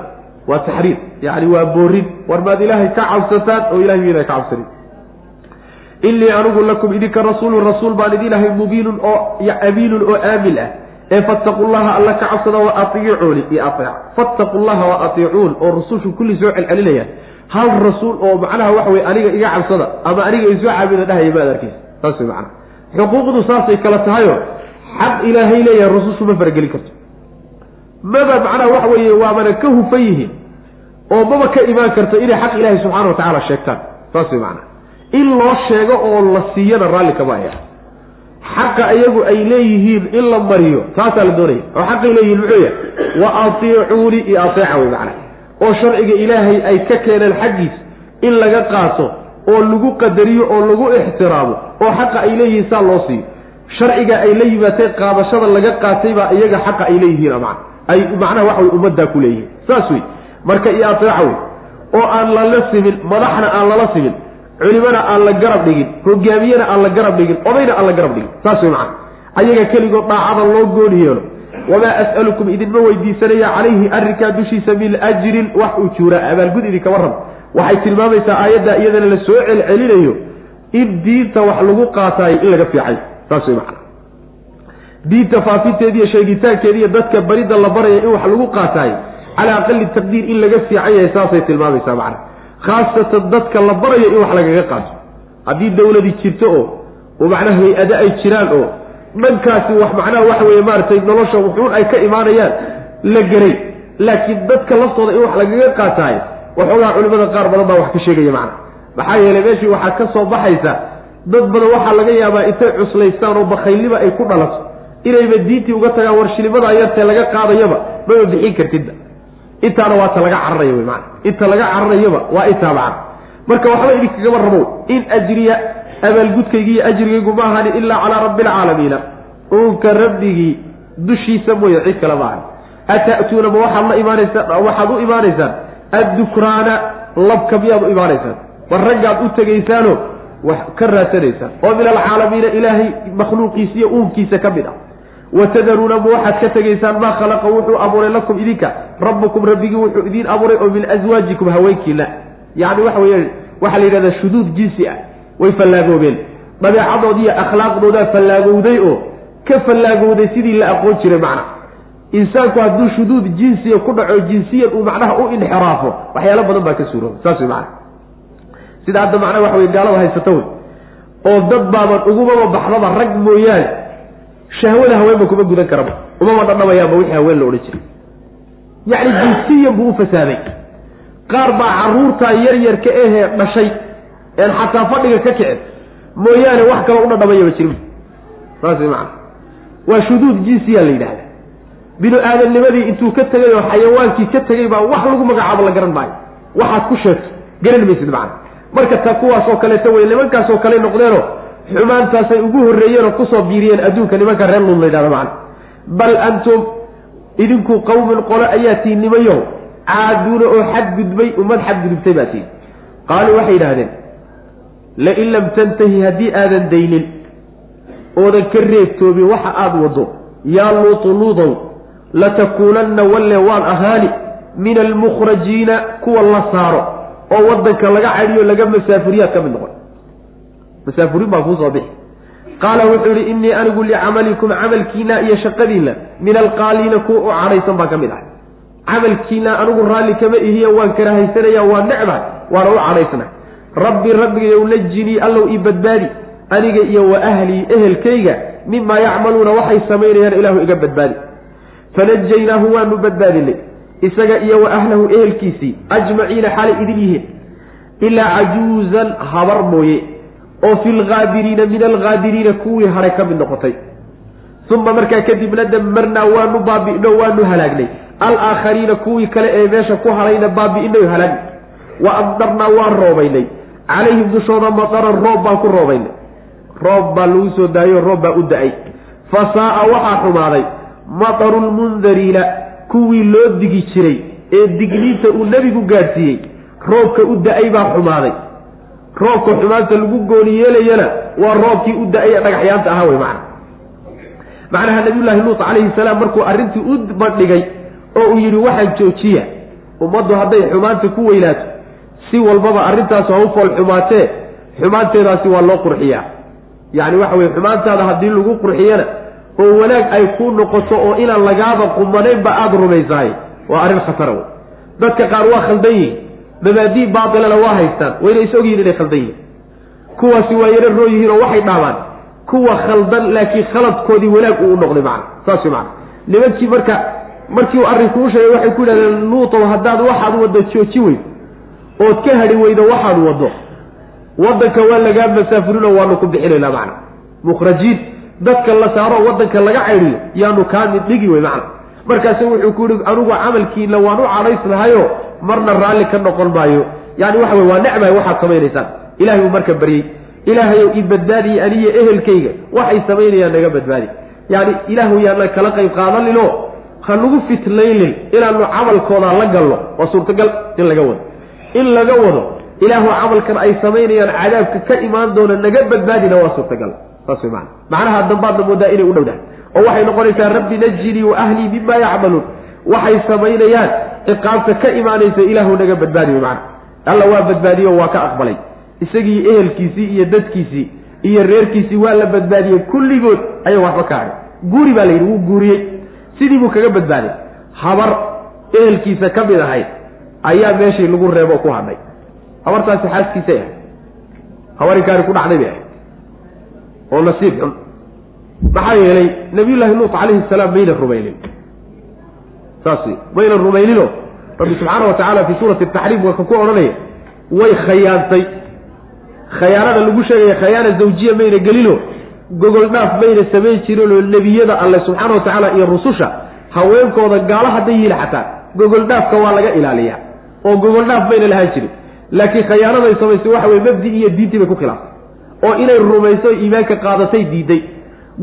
waa taxriir yacni waa boorin. War maad ilaahay ka cabsataan oo ilahay miyadan ka cabsanin? Inii anigu lakum idinka rasuulun rasuul baan idin ahay mubiinun oo amiinun oo aamin ah. Ee fattaqu llaha alla ka cabsada wa atiicuuni iyo aeec fattaqu wa atiicuun oo rusushu kulli soo celcelinaya. Hal rasuul oo macnaha waxa weye aniga iga cabsada ama aniga isoo caabuda dhahaya maad arkeysa saas wey macana xuquuqdu saasay kala tahayo. Xaq ilaahay leeyahay rusushu ma faragelin karto maba macnaha waxa weeye waabana ka hufan yihiin oo maba ka imaan karto inay xaq ilaahay subxana wa tacaala sheegtaan. Saas wey macana in loo sheego oo la siiyana raalli kama aya xaqa iyagu ay leeyihiin in la mariyo taasaa la doonaya. Oo xaqay leeyihiin muxuu yahay wa atiicuuni iyo ateeca wey macana oo sharciga ilaahay ay ka keeneen xaggiis in laga qaato oo lagu qadariyo oo lagu ixtiraamo oo xaqa ay leeyihiin saa loo siiyo. Sharciga ay la yimaatay qaadashada laga qaatay baa iyaga xaqa ay leeyihiin man ay macnaha waxa way ummaddaa ku leeyihiin. Saas wey marka iyo ateeca wey oo aan lala simin madaxna aan lala simin culimana aan la garab dhigin hogaamiyena aan la garab dhigin odayna aan la garab dhigin. Saas way macana ayaga keligood daacada loo gooni yeelo. Wamaa as'alukum idinma weydiisanaya calayhi arrinkaa dushiisa min ajrin wax ujuura. Abaalgud idinkama rab waxay tilmaamaysaa aayadda iyadana la soo celcelinayo in diinta wax lagu qaataayo in laga fiicay. Saas way macana diinta faafinteediiyo sheegitaankeediiyo dadka baridda la baraya in wax lagu qaataayo calaa aqali taqdiir in laga fiican yahay saasay tilmaamaysaa macana khaasatan dadka la barayo in wax lagaga qaato. Haddii dawladi jirto oo oo macnaha hay'ado ay jiraan oo dhankaasi wax macnaha waxa weeye maaragtay nolosha wuxuun ay ka imaanayaan la geray laakiin dadka laftooda in wax lagaga qaataayo waxoogaa culimada qaar badan baa wax ka sheegaya macna maxaa yeelay meeshii waxaa ka soo baxaysa dad badan waxaa laga yaabaa intay cuslaystaan oo bakhaylniba ay ku dhalato inayba diintii uga tagaan warshilimadaa yartee laga qaadayaba maba bixin kartidba intaana waa ta laga cararaya wy maana inta laga cararayaba waa intaa macana marka waxba idinkagama rabow in ajriya abaalgudkaygi iyo ajrigaygu ma ahani ilaa calaa rabbi alcaalamiina uunka rabbigii dushiisa mooye cid kale maahan ata'tuuna ma waxaad la imaanaysaan waxaad u imaanaysaan addukraana labka miyaad u imaanaysaan. War raggaad u tegaysaano wax ka raadsanaysaan oo min alcaalamiina ilaahay makhluuqiisa iyo uunkiisa ka mid ah watadaruuna ma waxaad ka tegaysaan maa khalaqa wuxuu abuuray lakum idinka rabbukum rabbigii wuxuu idiin abuuray oo min aswaajikum haweenkiina yacni waxa weeye waxaa la yidhahdaa shuduud jinsi ah way fallaagoobeen dabeecadood iyo akhlaaqdoodaa fallaagowday oo ka fallaagowday sidii la aqoon jiray macna insaanku hadduu shuduud jinsiya ku dhaco jinsiyan uu macnaha u inxiraafo waxyaalo badan baa ka suurooba saas way macana sida hadda macnaha waxa wey gaalada haysata wey oo dad baaban ugumaba baxdaba rag mooyaane shahwada haweenba kuma gudan karaba umama dhadhamayaanba wixii haween la odhan jiray. Yacni jinsiyan buu u fasaaday. Qaar baa caruurtaa yaryarka ahee dhashay een xataa fadhiga ka kicin. Mooyaane wax kaloo u dhadhamayaba jirin saas way macana waa shuduud jinsiyaa la yidhahda binu aadamnimadii intuu ka tegay oo xayawaankii ka tegay baa wax lagu magacaabo la garan maayo. Waxaad ku sheegto garan maysid macana marka ta kuwaas oo kaleeta wey nimankaas oo kale noqdeenoo xumaantaasay ugu horreeyeen oo ku soo biiriyeen adduunka nimanka reer luud la yidhahdo macana bal antum idinku qawmin qolo ayaa tiin nimayow caaduuna oo xadgudbay ummad xadgudubtay baa tiin qaaluu waxay yidhahdeen lain lam tantahi haddii aadan daynin oodan ka reebtoobin waxa aada waddo yaa luutu luudow latakuunanna walle waan ahaani min almukhrajiina kuwa la saaro oo waddanka laga cadhiyo laga masaafuriyaad ka mid noqon masaafurin baa kuusoo bixi. Qaala wuxuu yihi innii anigu licamalikum camalkiina iyo shaqadiinna min alqaaliina kuwa u cadhaysan baan ka mid ahay camalkiina anigu raalli kama ihiya waan karahaysanaya waan necbahay waana u cadhaysnay rabbi rabbigayow najinii allow ii badbaadi. Aniga iyo wa ahlii ehelkayga mimaa yacmaluuna waxay samaynayaan ilaahu iga badbaadi. Fanajaynaahu waanu badbaadinay. Isaga iyo wa ahlahu ehelkiisii ajmaciina xalay idin yihiin. Ilaa cajuuzan habar mooye oo fi lgaabiriina min algaabiriina kuwii hadhay ka mid noqotay. Uma markaa kadibna damarnaa waanu baabi'no waanu halaagnay. Alaakhariina kuwii kale ee meesha ku hadhayna baabi'inay halaagna wa amdarnaa waan roobaynay. Calayhim dushooda mataran roob baan ku roobaynay. Roob baa lagu soo daayo roob baa u da'ay. Fa saa'a waxaa xumaaday mataru lmundariina kuwii loo digi jiray ee digniinta uu nebigu gaadhsiiyey roobka u da'ay baa xumaaday roobka xumaanta lagu gooni yeelayana waa roobkii u da'ay ee dhagaxyaanta ahaa wey macna. Macnaha nabiyullaahi luut calayhi salaam markuu arrintii u bandhigay oo uu yidhi waxaan joojiya. Ummaddu hadday xumaanta ku weynaato si walbaba arrintaas ha u fool xumaatee xumaanteedaasi waa loo qurxiyaa. Yacni waxa weye xumaantaada haddii lagu qurxiyana oo wanaag ay ku noqoto oo inaan lagaaba qumanaynba aada rumaysahay waa arrin khatara wey dadka qaar waa khaldan yihiin mabaadii baatilana waa haystaan. Wayna is ogyihiin inay khaldan yihiin kuwaasi waa yaro roo yihiin oo waxay dhaabaan kuwa khaldan laakiin khaladkoodii wanaag uu u noqday macna. Saas wey macana nimankii marka markii uu arrinku u sheegay waxay ku yidhahdeen luutow haddaad waxaad waddo jooji weyd ood ka hadhi weydo waxaad waddo. Waddanka waa lagaa masaafurinoo waanu ku bixinaynaa macna. Mukhrajiin dadka la saaro waddanka laga caydiyo yaanu kaa mid dhigi wey macna markaasu wuxuu ku yihi anugu camalkiina waan u cadhaysnahayo marna raalli ka noqon maayo. Yani waxa wey waa necmahay waxaad samaynaysaan. Ilahay buu marka baryey. Ilaahayow i badbaadiye aniyo ehelkayga waxay samaynayaan naga badbaadi. Yani ilaahu yaana kala qayb qaadaninoo ha nagu fitnaylin inaanu camalkooda la galno. Waa suurtagal in laga wado. In laga wado ilaahu camalkan ay samaynayaan cadaabka ka imaan doona naga badbaadina waa suurtagal. Saas way maana macnaha dambaadna moodaa inay u dhowdahay oo waxay noqonaysaa rabbi najinii wa ahlii mima yacmaluun waxay samaynayaan ciqaabta ka imaanaysa ilaahu naga badbaadiyo macna. Alla waa badbaadiyo waa ka aqbalay. Isagii ehelkiisii iyo dadkiisii iyo reerkiisii waa la badbaadiyey. Kulligood ayaa waxba ka hadhay guuri baa la yidhi wuu guuriyey. Sidii buu kaga badbaaday habar ehelkiisa ka mid ahayd ayaa meeshii lagu reebo ku hadhay habartaasi xaaskiisay ahayd habarinkaani ku dhacday bay ahayd oo nasiib xun maxaa yeelay nabiyullaahi luut calayhi salaam mayna rumaynin saas mayna rumayninoo rabbi subxaana wa tacaala fii suurati taxriim waa ka ku odhanaya way khayaantay. Khayaanada lagu sheegaya khayaana zawjiya mayna gelino gogol dhaaf mayna samayn jirinoo nebiyada alle subxaana wa tacaala iyo rususha haweenkooda gaalo hadday yihiin xataa gogol dhaafka waa laga ilaaliyaa oo gogol dhaaf mayna lahaan jirin. Laakiin khayaanaday samaysay waxa weye mabdi iyo diintii bay ku khilaaftay oo inay rumayso iimaanka qaadatay diiday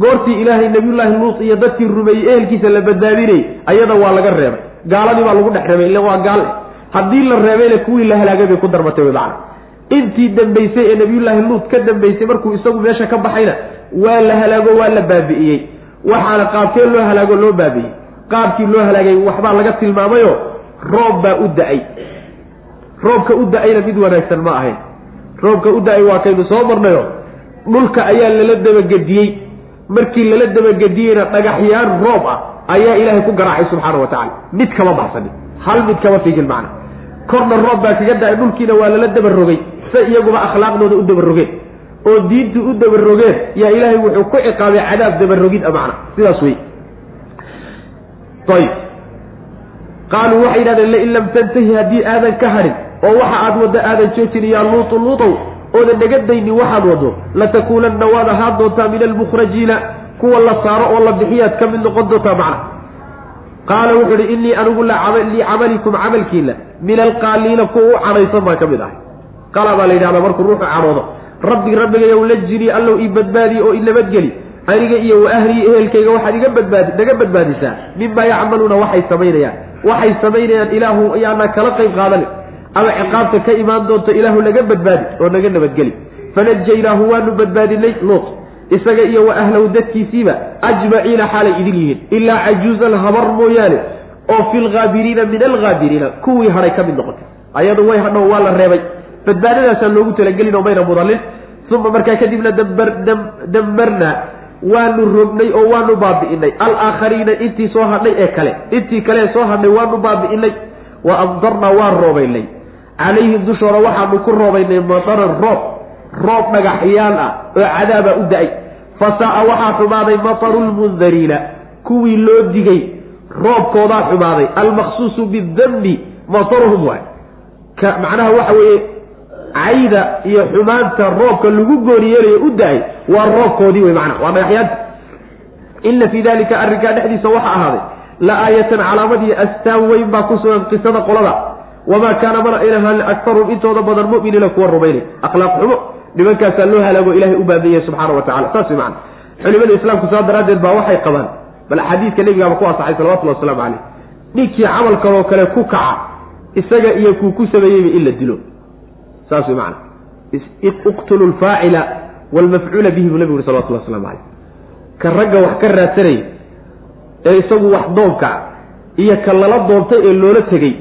goortii ilaahay nabiyullaahi luut iyo dadkii rumeeyey ehelkiisa la badbaadinayy ayada waa laga reebay. Gaaladii baa lagu dhex reebay ille waa gaal. Haddii la reebayna kuwii la halaagay bay ku darmatay wey macana intii dambaysay ee nabiyullaahi luut ka dambaysay markuu isagu meesha ka baxayna waa la halaago waa la baabi'iyey waxaana qaabkee loo halaago loo baabi'iyey qaabkii loo halaagay waxbaa laga tilmaamayoo roob baa u da'ay. Roobka u da'ayna mid wanaagsan ma ahayn. Roobka u da'ay waa kaynu soo marnayo dhulka ayaa lala dabagediyey markii lala dabagediyeyna dhagaxyaan roob ah ayaa ilaahay ku garaacay subxaana wa tacala mid kama baxsanin hal mid kama figin macna. Korna roob baa kaga da'ay dhulkiina waa lala dabarogay se iyaguba akhlaaqdooda u dabarogeen. Oo diintu u dabarogeen yaa ilaahay wuxuu ku ciqaabay cadaab dabarogid a macna. Sidaas wey ayb qaaluu waxay yidhahdeen lain lam tantahi haddii aadan ka hadhin oo waxa aad waddo aadan joojin yaa luutu luutow oodan naga waxaad waddo latakuunanna waad ahaan doontaa min almukhrajiina kuwa la saaro oo la bixiyaad ka mid noqon doontaa macna. Qaala wuxuu ihi innii anigu licamalikum camalkiina min alqaaliina kuwa u cadhaysan baan ka mid ahay. Qala baa la yidhahdaa markuu ruuxu cadhoodo rabbi rabbigayow najinii allow ii badbaadi oo i nabadgeli aniga iyo wa ahlii ehelkayga waxaad iga badbaadi naga badbaadisaa mimaa yacmaluuna waxay samaynayaan waxay samaynayaan ilaahu ayaana kala qayb qaadanin ama ciqaabta ka imaan doonto ilaahu naga badbaadi oo naga nabadgeli. Fanajaynaahu waanu badbaadinay luut isaga iyo wa ahlahu dadkiisiiba ajmaciina xaalay idin yihiin ilaa cajuuzan habar mooyaane oo fi lhaabiriina min alhaabiriina kuwii hadhay ka mid noqotay. Ayadu way hadho waa la reebay. Badbaadadaasaan loogu talagelin oo mayna mudallin. Uma markaa kadibna dambarnaa waanu rognay oo waanu baabi'inay. Alaakhariina intii soo hadhay ee kale intii kale soo hadhay waanu baabi'inay. Wa amdarnaa waan roobaynay calayhim dushooda waxaanu ku roobaynay mataran roob roob dhagaxyaal ah oo cadaaba u da'ay. Fasaa-a waxaa xumaaday mataru lmundariina kuwii loo digay roobkoodaa xumaaday. Almaqsuusu bidambi mataruhum waay. Ka macnaha waxa weeye cayda iyo xumaanta roobka lagu gooni yeelayo u da'ay waa roobkoodii wey macana waa dhagaxyaanta. Ina fii dalika arrinkaa dhexdiisa waxaa ahaaday la aayatan calaamadii astaan weyn baa ku sugan qisada qolada wamaa kaana mana aynahan aktarum intooda badan mu'miniina kuwa rumaynay akhlaaq xumo nimankaasaa loo halaago ilahay u baabiiyey subxaana wa tacala saas wey macana culimada islaamku saa daraaddeed baa waxay qabaan bal xadiidka nebigaaba ku asaxay salawatullahi waslamu caleyh ninkii camalkanoo kale ku kaca isaga iyo kuu ku sameeyeyba in la dilo saas wey macana iqtulu lfaacila waalmafcuula bihi buu nebigu uri salawatullah waslamu caleyh ka ragga wax ka raadsanaya ee isagu wax doonka iyo ka lala doontay ee loola tegey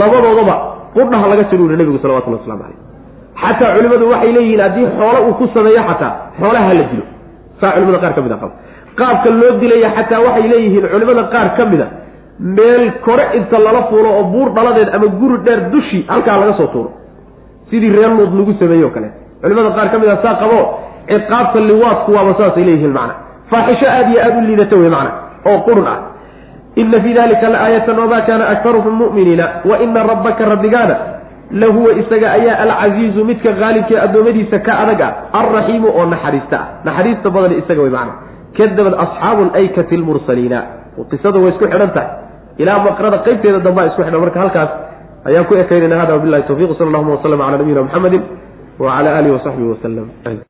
labadoodaba qudhaha laga jiro uri nebigu salawatullahi waslamu caleyh xataa culimmadu waxay leeyihiin haddii xoolo uu ku sameeyo xataa xoolaha la dilo. Saa culimada qaar ka mid a qaba. Qaabka loo dilaya xataa waxay leeyihiin culimada qaar ka mid a meel kore inta lala fuulo oo buur dhaladeed ama guri dheer dushii halkaa laga soo tuuro. Sidii reer luud lagu sameeyo kale. Culimada qaar ka mid a saa qabo ciqaabta liwaadku waaba saasay leeyihiin macna. Faaxisho aada iyo aada u liidata wey macna oo qurun ah ina fii dalika la aayatan wamaa kaana aktaruhum mu'miniina wa ina rabbaka rabbigaana lahuwa isaga ayaa alcasiizu midka qaalibkee addoommadiisa ka adag ah alraxiimu oo naxariista ah naxariista badan isaga way macna kadabad asxaabu alaykati almursaliina qisada way isku xidhan tahay ilaa maqrada qaybteeda dambaa isku xidhan marka halkaas ayaan ku ekaynayna hada wabilahi tawfiq sala allahuma waslama cala nabiyina muxamedi wacala alihi wasaxbihi wasalam